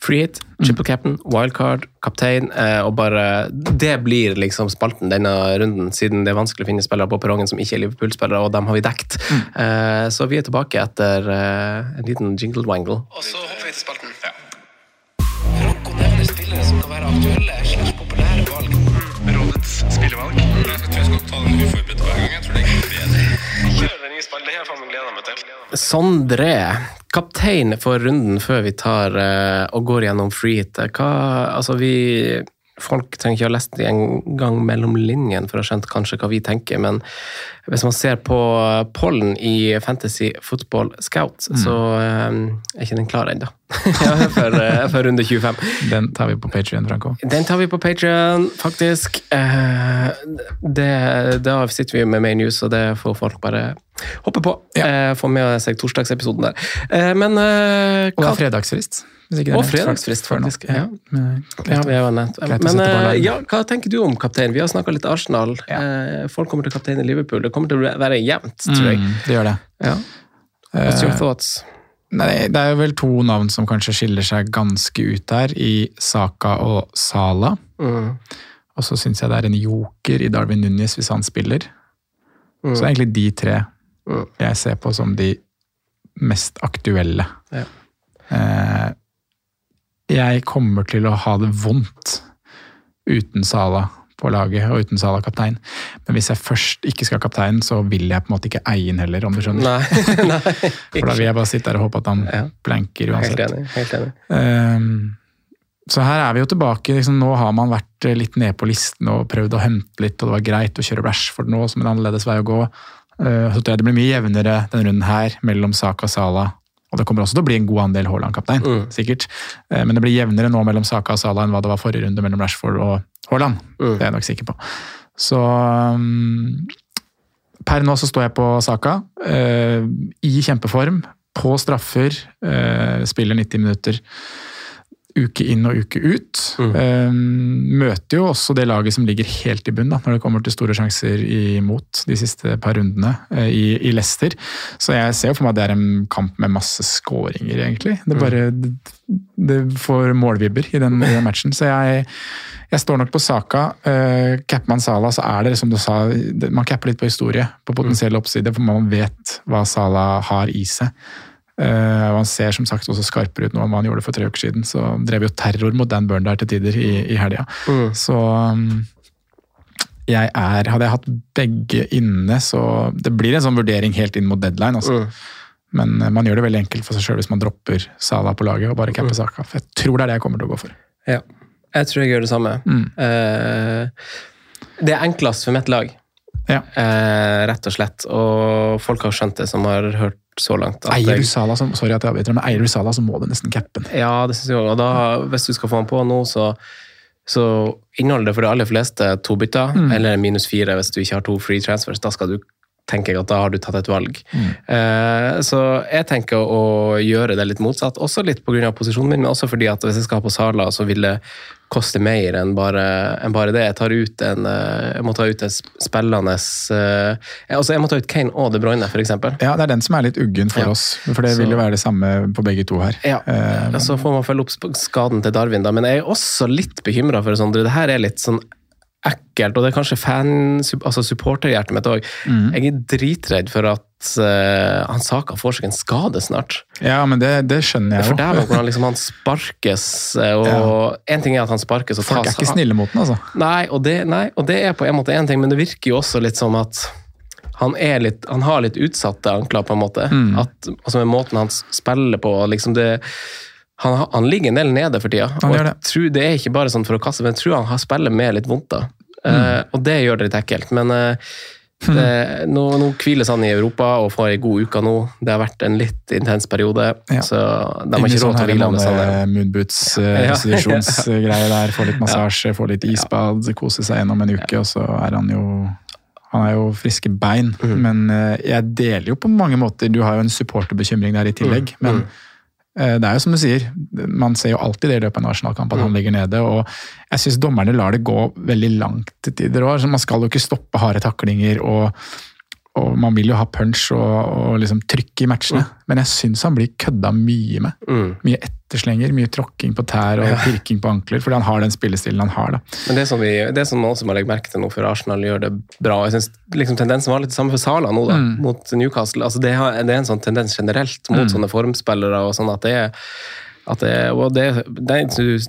Speaker 2: Free hit, triple captain, wildcard, kaptein, eh, og bare Det blir liksom spalten denne runden, siden det er vanskelig å finne spillere på perrongen som ikke er Liverpool-spillere, og dem har vi dekt. Mm. så vi er tilbake etter eh, en liten jingle-wangle. Og så hopper vi til spalten. Franco nevner spillere som kan være aktuelle slash populære valg. Rådets spillevalg. Jeg skal, jeg skal ta den uforberedt Sondre, kaptein for runden før vi tar eh, og går gjennom freehitet. Altså, vi Folk trenger ikke ha lest det en gang mellom linjen for å ha skjønt kanskje hva vi tenker, men hvis man ser på pollen i Fantasy Football Scout, så eh, er ikke den klar ennå. For, eh, for runde 25.
Speaker 3: Den tar vi på Patrion, Franco.
Speaker 2: Den tar vi på Patrion, faktisk. Eh, det, da sitter vi med Main News, og det får folk bare hoppe på. Eh, få med seg torsdagsepisoden der. Men
Speaker 3: Og
Speaker 2: hva-
Speaker 3: fredagsfrist.
Speaker 2: Og fredagsfrist, faktisk. Ja. Ja. Men ja, hva tenker du om kaptein? Vi har snakka litt Arsenal. Folk kommer til kaptein i Liverpool. Det kommer til å være jevnt, tror jeg.
Speaker 3: Mm, det gjør det.
Speaker 2: Ja. What's your thoughts?
Speaker 3: Nei, det er jo vel to navn som kanskje skiller seg ganske ut her, i Saka og Sala.
Speaker 2: Mm.
Speaker 3: Og så syns jeg det er en joker i Darwin Nunes hvis han spiller.
Speaker 2: Mm.
Speaker 3: Så egentlig de tre
Speaker 2: Mm.
Speaker 3: jeg ser på som de mest aktuelle.
Speaker 2: Ja.
Speaker 3: Eh, jeg kommer til å ha det vondt uten Sala på laget og uten Sala kaptein. Men hvis jeg først ikke skal ha kaptein, så vil jeg på en måte ikke eie den heller, om du skjønner.
Speaker 2: Nei, <laughs> nei.
Speaker 3: For da vil jeg bare sitte der og håpe at han
Speaker 2: Ja.
Speaker 3: blanker
Speaker 2: Helt enig. Helt enig.
Speaker 3: Um, så her er vi jo tilbake. Liksom, nå har man vært litt nede på listen og prøvd å hente litt, og det var greit å kjøre Rashford nå som en annerledes vei å gå. Uh, så tror jeg det blir mye jevnere denne runden her mellom Saka og Sala. Og det kommer også til å bli en god andel Haaland-kaptein,
Speaker 2: Mm.
Speaker 3: sikkert. Eh, men det blir jevnere nå mellom Saka og Sala enn hva det var forrige runde mellom Rashford og Haaland.
Speaker 2: Mm.
Speaker 3: Det er jeg nok sikker på. Så um, per nå så står jeg på Saka. Uh, I kjempeform. På straffer. Uh, spiller 90 minutter uke inn og uke ut.
Speaker 2: Mm.
Speaker 3: Um, møter jo også det laget som ligger helt i bunn da, når det kommer til store sjanser imot de siste par rundene uh, i, i Leicester. Så jeg ser jo for meg at det er en kamp med masse skåringer, egentlig. Det,
Speaker 2: Mm.
Speaker 3: bare, det, det får målvibber i den, i den matchen. Så jeg, jeg står nok på Saka. Uh, capper man Sala, så er det som du sa, man capper litt på historie, på potensiell oppside, for man vet hva Sala har i seg. Og Han ser som sagt også skarpere ut nå enn hva han gjorde for tre uker siden. Så drev jo terror mot Dan Burn der til tider i, i helga.
Speaker 2: Mm.
Speaker 3: Så um, jeg er Hadde jeg hatt begge inne, så Det blir en sånn vurdering helt inn mot deadline. Altså.
Speaker 2: Mm.
Speaker 3: Men eh, man gjør det veldig enkelt for seg sjøl hvis man dropper Sala på laget og bare
Speaker 2: Mm.
Speaker 3: capper Saka. For jeg tror det er det jeg kommer til å gå for.
Speaker 2: Ja. Jeg tror jeg gjør det samme.
Speaker 3: Mm.
Speaker 2: Uh, det er enklest for mitt lag,
Speaker 3: Ja.
Speaker 2: uh, rett og slett. Og folk har skjønt det, som har hørt så langt.
Speaker 3: Eier du Sala, så, sorry at jeg avbryter, men eier du Sala, så må du nesten cappe den.
Speaker 2: Ja, det synes jeg også. Og da, hvis du skal få han på nå, så, så inneholder det for de aller fleste to bytter,
Speaker 3: Mm.
Speaker 2: eller minus fire hvis du ikke har to free transfers. Da skal du tenker jeg at da har du tatt et valg.
Speaker 3: Mm.
Speaker 2: Eh, så jeg tenker å gjøre det litt motsatt, også litt pga. posisjonen min, men også fordi at hvis jeg skal ha på Sala, så vil det koste mer enn bare, enn bare det. Jeg, tar ut en, eh, jeg må ta ut en sp- spillende eh, altså Jeg må ta ut Kane og De Bruyne, f.eks.
Speaker 3: Ja, det er den som er litt uggen for
Speaker 2: Ja.
Speaker 3: oss. For det
Speaker 2: Så-
Speaker 3: vil jo være det samme på begge to her.
Speaker 2: Ja,
Speaker 3: Eh,
Speaker 2: så får man følge opp skaden til Darwin, da. Men jeg er også litt bekymra for Sondre. Det her er litt sånn ekkelt, og det er kanskje fan, altså supporterhjertet mitt òg.
Speaker 3: Mm.
Speaker 2: Jeg er dritredd for at uh, han Saka får seg en skade snart.
Speaker 3: Ja, men det, det skjønner jeg
Speaker 2: For
Speaker 3: jo.
Speaker 2: dæven <laughs> hvordan liksom han sparkes, og og en ting er at han sparkes og
Speaker 3: Folk er ikke snille mot den, altså.
Speaker 2: Nei og, det, nei, og det er på en måte én ting, men det virker jo også litt som at han, litt, han har litt utsatte ankler, på en måte.
Speaker 3: Mm.
Speaker 2: At, altså med måten han spiller på. liksom det han, han ligger en del nede for tida.
Speaker 3: Han
Speaker 2: og jeg tror Det er ikke bare sånn for å kaste, men jeg tror han har spiller med litt vondt. da. Eh, og det gjør det litt ekkelt. Men uh, det, nå, nå hviles han i Europa og får ei god uke nå. Det har vært en litt intens periode,
Speaker 3: Ja.
Speaker 2: så de har ikke
Speaker 3: sånn
Speaker 2: råd til å hvile med sånn.
Speaker 3: her moonboots, eh,
Speaker 2: Ja.
Speaker 3: institusjonsgreie der. Få litt <laughs> massasje, få litt isbad, kose seg gjennom en uke, og så er han jo han er jo friske bein,
Speaker 2: mm.
Speaker 3: men eh, jeg deler jo på mange måter Du har jo en supporterbekymring der i tillegg,
Speaker 2: mm.
Speaker 3: men eh, det er jo som du sier, man ser jo alltid det i løpet av en Arsenal-kamp, at han
Speaker 2: Mhm.
Speaker 3: ligger nede. og Jeg syns dommerne lar det gå veldig langt til tider òg. Man skal jo ikke stoppe harde taklinger og og man vil jo ha punch og, og liksom trykk i matchene, men jeg syns han blir kødda mye med.
Speaker 2: Mm.
Speaker 3: Mye etterslenger, mye tråkking på tær og
Speaker 2: Ja. <laughs>
Speaker 3: pirking på ankler, fordi han har den spillestilen han har. da.
Speaker 2: Men det som, vi, det som man også må legge merke til nå, for Arsenal gjør det bra Jeg synes liksom Tendensen var litt det samme for Sala nå, da,
Speaker 3: Mm.
Speaker 2: mot Newcastle. Altså det, har, det er en sånn tendens generelt mot
Speaker 3: Mm.
Speaker 2: sånne formspillere. og sånn at det er det, og det, det,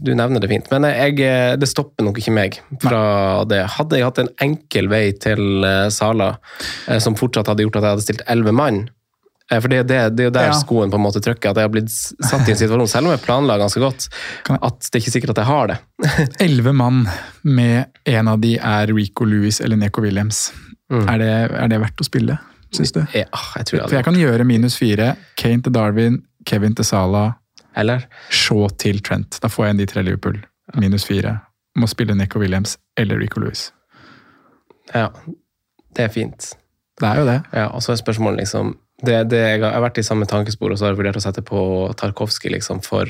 Speaker 2: du, nevner det fint, men jeg, det stopper nok ikke meg fra det. Hadde jeg hatt en enkel vei til eh, Sala, eh, som fortsatt hadde gjort at jeg hadde stilt elleve mann eh, For det, det, det er jo der
Speaker 3: Ja.
Speaker 2: skoen på en måte trykker, at jeg har blitt satt i en situasjon, selv om jeg planla ganske godt, at det er ikke sikkert at jeg har det. <laughs>
Speaker 3: Elleve mann med en av de er Rico Lewis eller Neko Williams. Er, det, er det verdt å spille, syns du?
Speaker 2: Ja, jeg tror jeg
Speaker 3: For jeg kan gjøre minus fire. Kane til Darwin, Kevin til Salah,
Speaker 2: Eller?
Speaker 3: Shaw til Trent. Da får jeg en de tre Liverpool. Minus fire. Må spille Neko Williams eller Rico Lewis.
Speaker 2: Ja, det er fint.
Speaker 3: Det er jo det.
Speaker 2: Ja, og så er spørsmålet liksom det, det, jeg har vært i samme tankespor, og så har jeg vurdert å sette på Tarkovskij liksom, for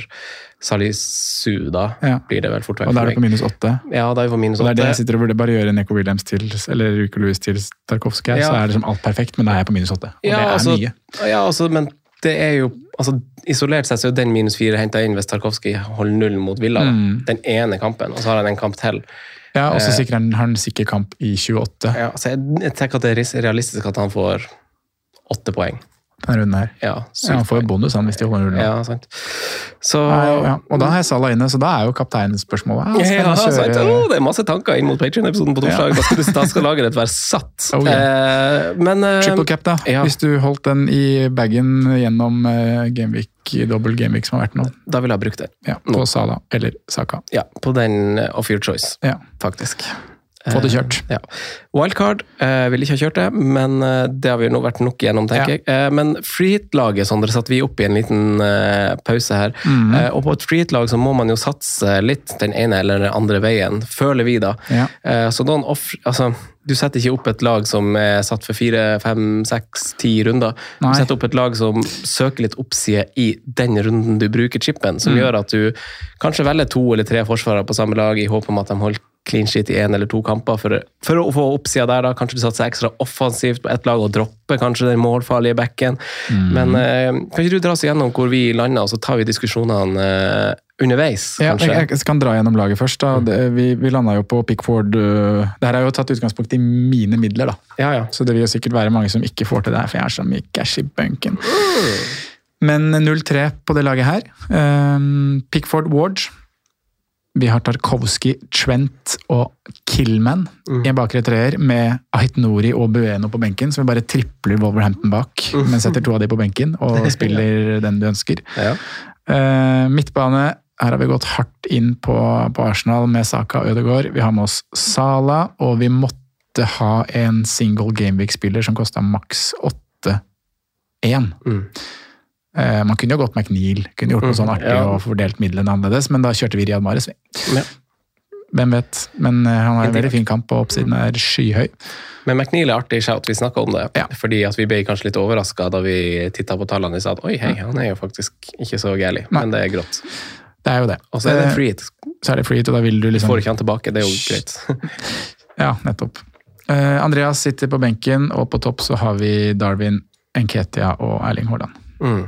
Speaker 2: Salisu, da.
Speaker 3: Ja.
Speaker 2: Blir det vel fort vekk
Speaker 3: Og da er det på minus åtte.
Speaker 2: Ja, da er vi på minus
Speaker 3: Og det er det jeg sitter og burde Bare gjøre Neko Williams til eller Rico Lewis til Tarkovskij,
Speaker 2: Ja.
Speaker 3: så er liksom alt perfekt, men da er jeg på minus åtte. Og
Speaker 2: Ja,
Speaker 3: det er
Speaker 2: altså,
Speaker 3: mye.
Speaker 2: ja, altså, men det er jo altså, Isolert sett så er jo den minus fire henta inn hvis Tarkovskij holder null mot Villa.
Speaker 3: Mm.
Speaker 2: Den ene kampen, og så har han en kamp til.
Speaker 3: Ja, og så
Speaker 2: Eh,
Speaker 3: sikrer han, har han sikker kamp i 28
Speaker 2: Ja, så jeg, jeg tenker at det er realistisk at han får åtte poeng.
Speaker 3: Denne runden her.
Speaker 2: Ja,
Speaker 3: Ja, han får jo bonus han hvis de holder nullen.
Speaker 2: Ja, sant. Så
Speaker 3: ja. Og da har jeg Salah inne, så da er jo kapteinspørsmålet ja, skal
Speaker 2: Ja,
Speaker 3: han
Speaker 2: sant.
Speaker 3: kjøre-
Speaker 2: det er masse tanker inn mot Patreon-episoden på torsdag. Da skal du da skal lageret være satt.
Speaker 3: Oh, yeah.
Speaker 2: Eh, men eh,
Speaker 3: Triple cap, da.
Speaker 2: ja.
Speaker 3: Hvis du holdt den i bagen gjennom uh, Gameweek, dobbel Gameweek som har vært nå.
Speaker 2: da vil jeg ha brukt den.
Speaker 3: Ja, på Salah eller Saka.
Speaker 2: Ja, på den eh, of your choice,
Speaker 3: Ja.
Speaker 2: faktisk.
Speaker 3: Få det kjørt.
Speaker 2: Eh, ja. Wildcard eh, ville ikke ha kjørt det, men eh, det har vi nå vært nok igjennom, tenker
Speaker 3: Ja.
Speaker 2: jeg. Eh, men freehit-laget, Sondre, satte vi opp i en liten eh, pause her.
Speaker 3: Mm.
Speaker 2: Eh, og på et freehit-lag så må man jo satse litt den ene eller den andre veien, føler vi da.
Speaker 3: Ja.
Speaker 2: Eh, så noen off, altså, du setter ikke opp et lag som er satt for fire, fem, seks, ti runder.
Speaker 3: Nei.
Speaker 2: Du setter opp et lag som søker litt oppside i den runden du bruker chipen, som
Speaker 3: Mm.
Speaker 2: gjør at du kanskje velger to eller tre forsvarere på samme lag i håp om at de holder clean sheet i én eller to kamper for, for å få oppsida der. da, Kanskje du satser ekstra offensivt på ett lag og dropper kanskje den målfarlige backen.
Speaker 3: Mm.
Speaker 2: Men eh, kan ikke du dra oss igjennom hvor vi lander, og så tar vi diskusjonene eh, underveis,
Speaker 3: Ja, jeg, jeg kan dra gjennom laget først. da. Det, vi, vi landa jo på Pickford uh, Det her er jo tatt utgangspunkt i mine midler, da.
Speaker 2: Ja, ja.
Speaker 3: Så det vil jo sikkert være mange som ikke får til det her, for jeg er så mye cash i bunken. Men 0-3 på det laget her. Um, Pickford Ward. Vi har Tarkovsky, Trent og Killman i en bakre treer, med Ait Nouri og Bueno på benken, så vi bare tripler Wolverhampton bak, men setter to av de på benken og <laughs> spiller den du ønsker.
Speaker 2: Ja.
Speaker 3: Uh, midtbane, her har vi gått hardt inn på, på Arsenal med Saka og Ødegaard. Vi har med oss Sala, og vi måtte ha en single gameweek-spiller som kosta maks 8-1.
Speaker 2: Mm.
Speaker 3: Eh, man kunne jo gått McNeil, kunne gjort noe sånn artig
Speaker 2: ja.
Speaker 3: og fordelt midlene annerledes, men da kjørte vi Riyad Mahrez. vi.
Speaker 2: Ja.
Speaker 3: Hvem vet? Men eh, han har en veldig fin kamp, og oppsiden er skyhøy.
Speaker 2: Men McNeil er artig shout, vi snakka om det.
Speaker 3: Ja.
Speaker 2: Fordi at vi ble kanskje litt overraska da vi titta på tallene og sa at oi, hei, han er jo faktisk ikke så
Speaker 3: gæli,
Speaker 2: men det er grått.
Speaker 3: Det er jo det.
Speaker 2: Og så er det
Speaker 3: Eh,
Speaker 2: free hit.
Speaker 3: Så er det free hit, og da vil du liksom
Speaker 2: får ikke han tilbake, det er jo greit. <laughs>
Speaker 3: Ja, nettopp. Eh, Andreas sitter på benken, og på topp så har vi Darwin, Enketia og Erling Haaland.
Speaker 2: Mm.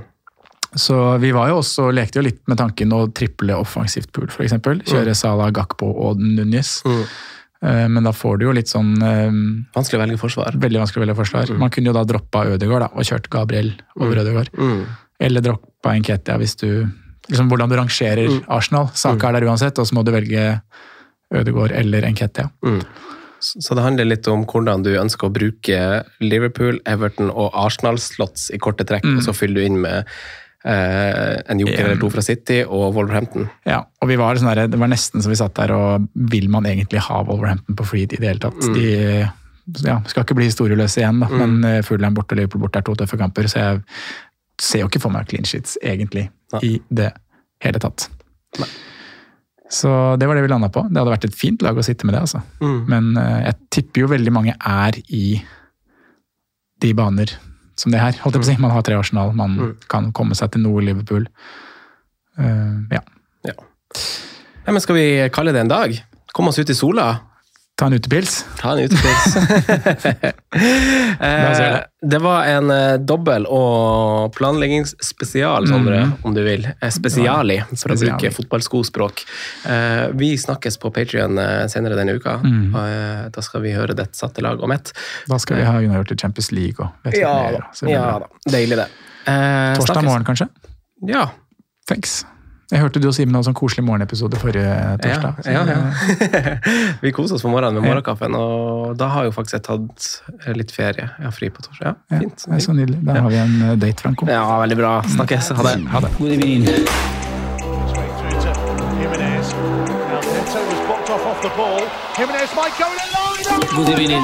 Speaker 3: Så vi var jo også, lekte jo litt med tanken å triple offensivt pool, f.eks. Kjøre Salah, Gakpo og Nunes.
Speaker 2: Mm.
Speaker 3: Eh, Men da får du jo litt sånn eh,
Speaker 2: Vanskelig å velge forsvar.
Speaker 3: Veldig vanskelig å velge forsvar. Man kunne jo da droppa Ødegaard da, og kjørt Gabriel over Ødegaard.
Speaker 2: Mm.
Speaker 3: Eller droppa Enketia hvis du liksom Hvordan du rangerer Arsenal. Saka er der uansett, og så må du velge Ødegaard eller Enketia.
Speaker 2: Mm. Så det handler litt om hvordan du ønsker å bruke Liverpool, Everton og Arsenal-slots i korte trekk,
Speaker 3: Mm.
Speaker 2: og så fyller du inn med en joker eller to fra City og Wolverhampton.
Speaker 3: Ja, og vi var sånn der, Det var nesten så vi satt der og Vil man egentlig ha Wolverhampton på free i det hele tatt? De ja, skal ikke bli historieløse igjen, da, men eh, Fulham borte og Liverpool borte er to tøffe kamper, så jeg ser jo ikke for meg clean sheets, egentlig,
Speaker 2: Nei.
Speaker 3: i det hele tatt.
Speaker 2: Nei.
Speaker 3: Så det var det vi landa på. Det hadde vært et fint lag å sitte med det, altså.
Speaker 2: Mm.
Speaker 3: Men eh, jeg tipper jo veldig mange er i de baner som det her. Holdt jeg på å si. Man har tre Arsenal, man
Speaker 2: Mm.
Speaker 3: kan komme seg til noe Liverpool. Uh, ja.
Speaker 2: Ja. Ja, men skal vi kalle det en dag? Komme oss ut i sola?
Speaker 3: Ta en utepils.
Speaker 2: Ta en utepils. <laughs> eh, det var en eh, dobbel- og planleggingsspesial, Sondre,
Speaker 3: Mhm.
Speaker 2: om du vil. Eh, spesiali, for å bruke fotballskospråk. Eh, vi snakkes på Patrion senere denne uka.
Speaker 3: Mm.
Speaker 2: Og, da skal vi høre det satte lag om ett.
Speaker 3: Da skal vi ha unnagjort i Champions League og
Speaker 2: Ja
Speaker 3: mer,
Speaker 2: da. Ja, da. Deilig, det.
Speaker 3: Torsdag
Speaker 2: snakkes.
Speaker 3: morgen, kanskje?
Speaker 2: Ja.
Speaker 3: Thanks. Jeg hørte du og Simen hadde sånn koselig morgenepisode forrige torsdag. så-
Speaker 2: Ja, ja, ja. vi koser oss på morgenen med morgenkaffen, og da har jo faktisk jeg tatt litt ferie. Jeg har fri på torsdag. Ja,
Speaker 3: Ja,
Speaker 2: fint.
Speaker 3: det er så nydelig. Da har vi en eh, date, Franco.
Speaker 2: Ja, veldig bra. Snakkes. Ha det.
Speaker 3: Ha det.
Speaker 1: God evening.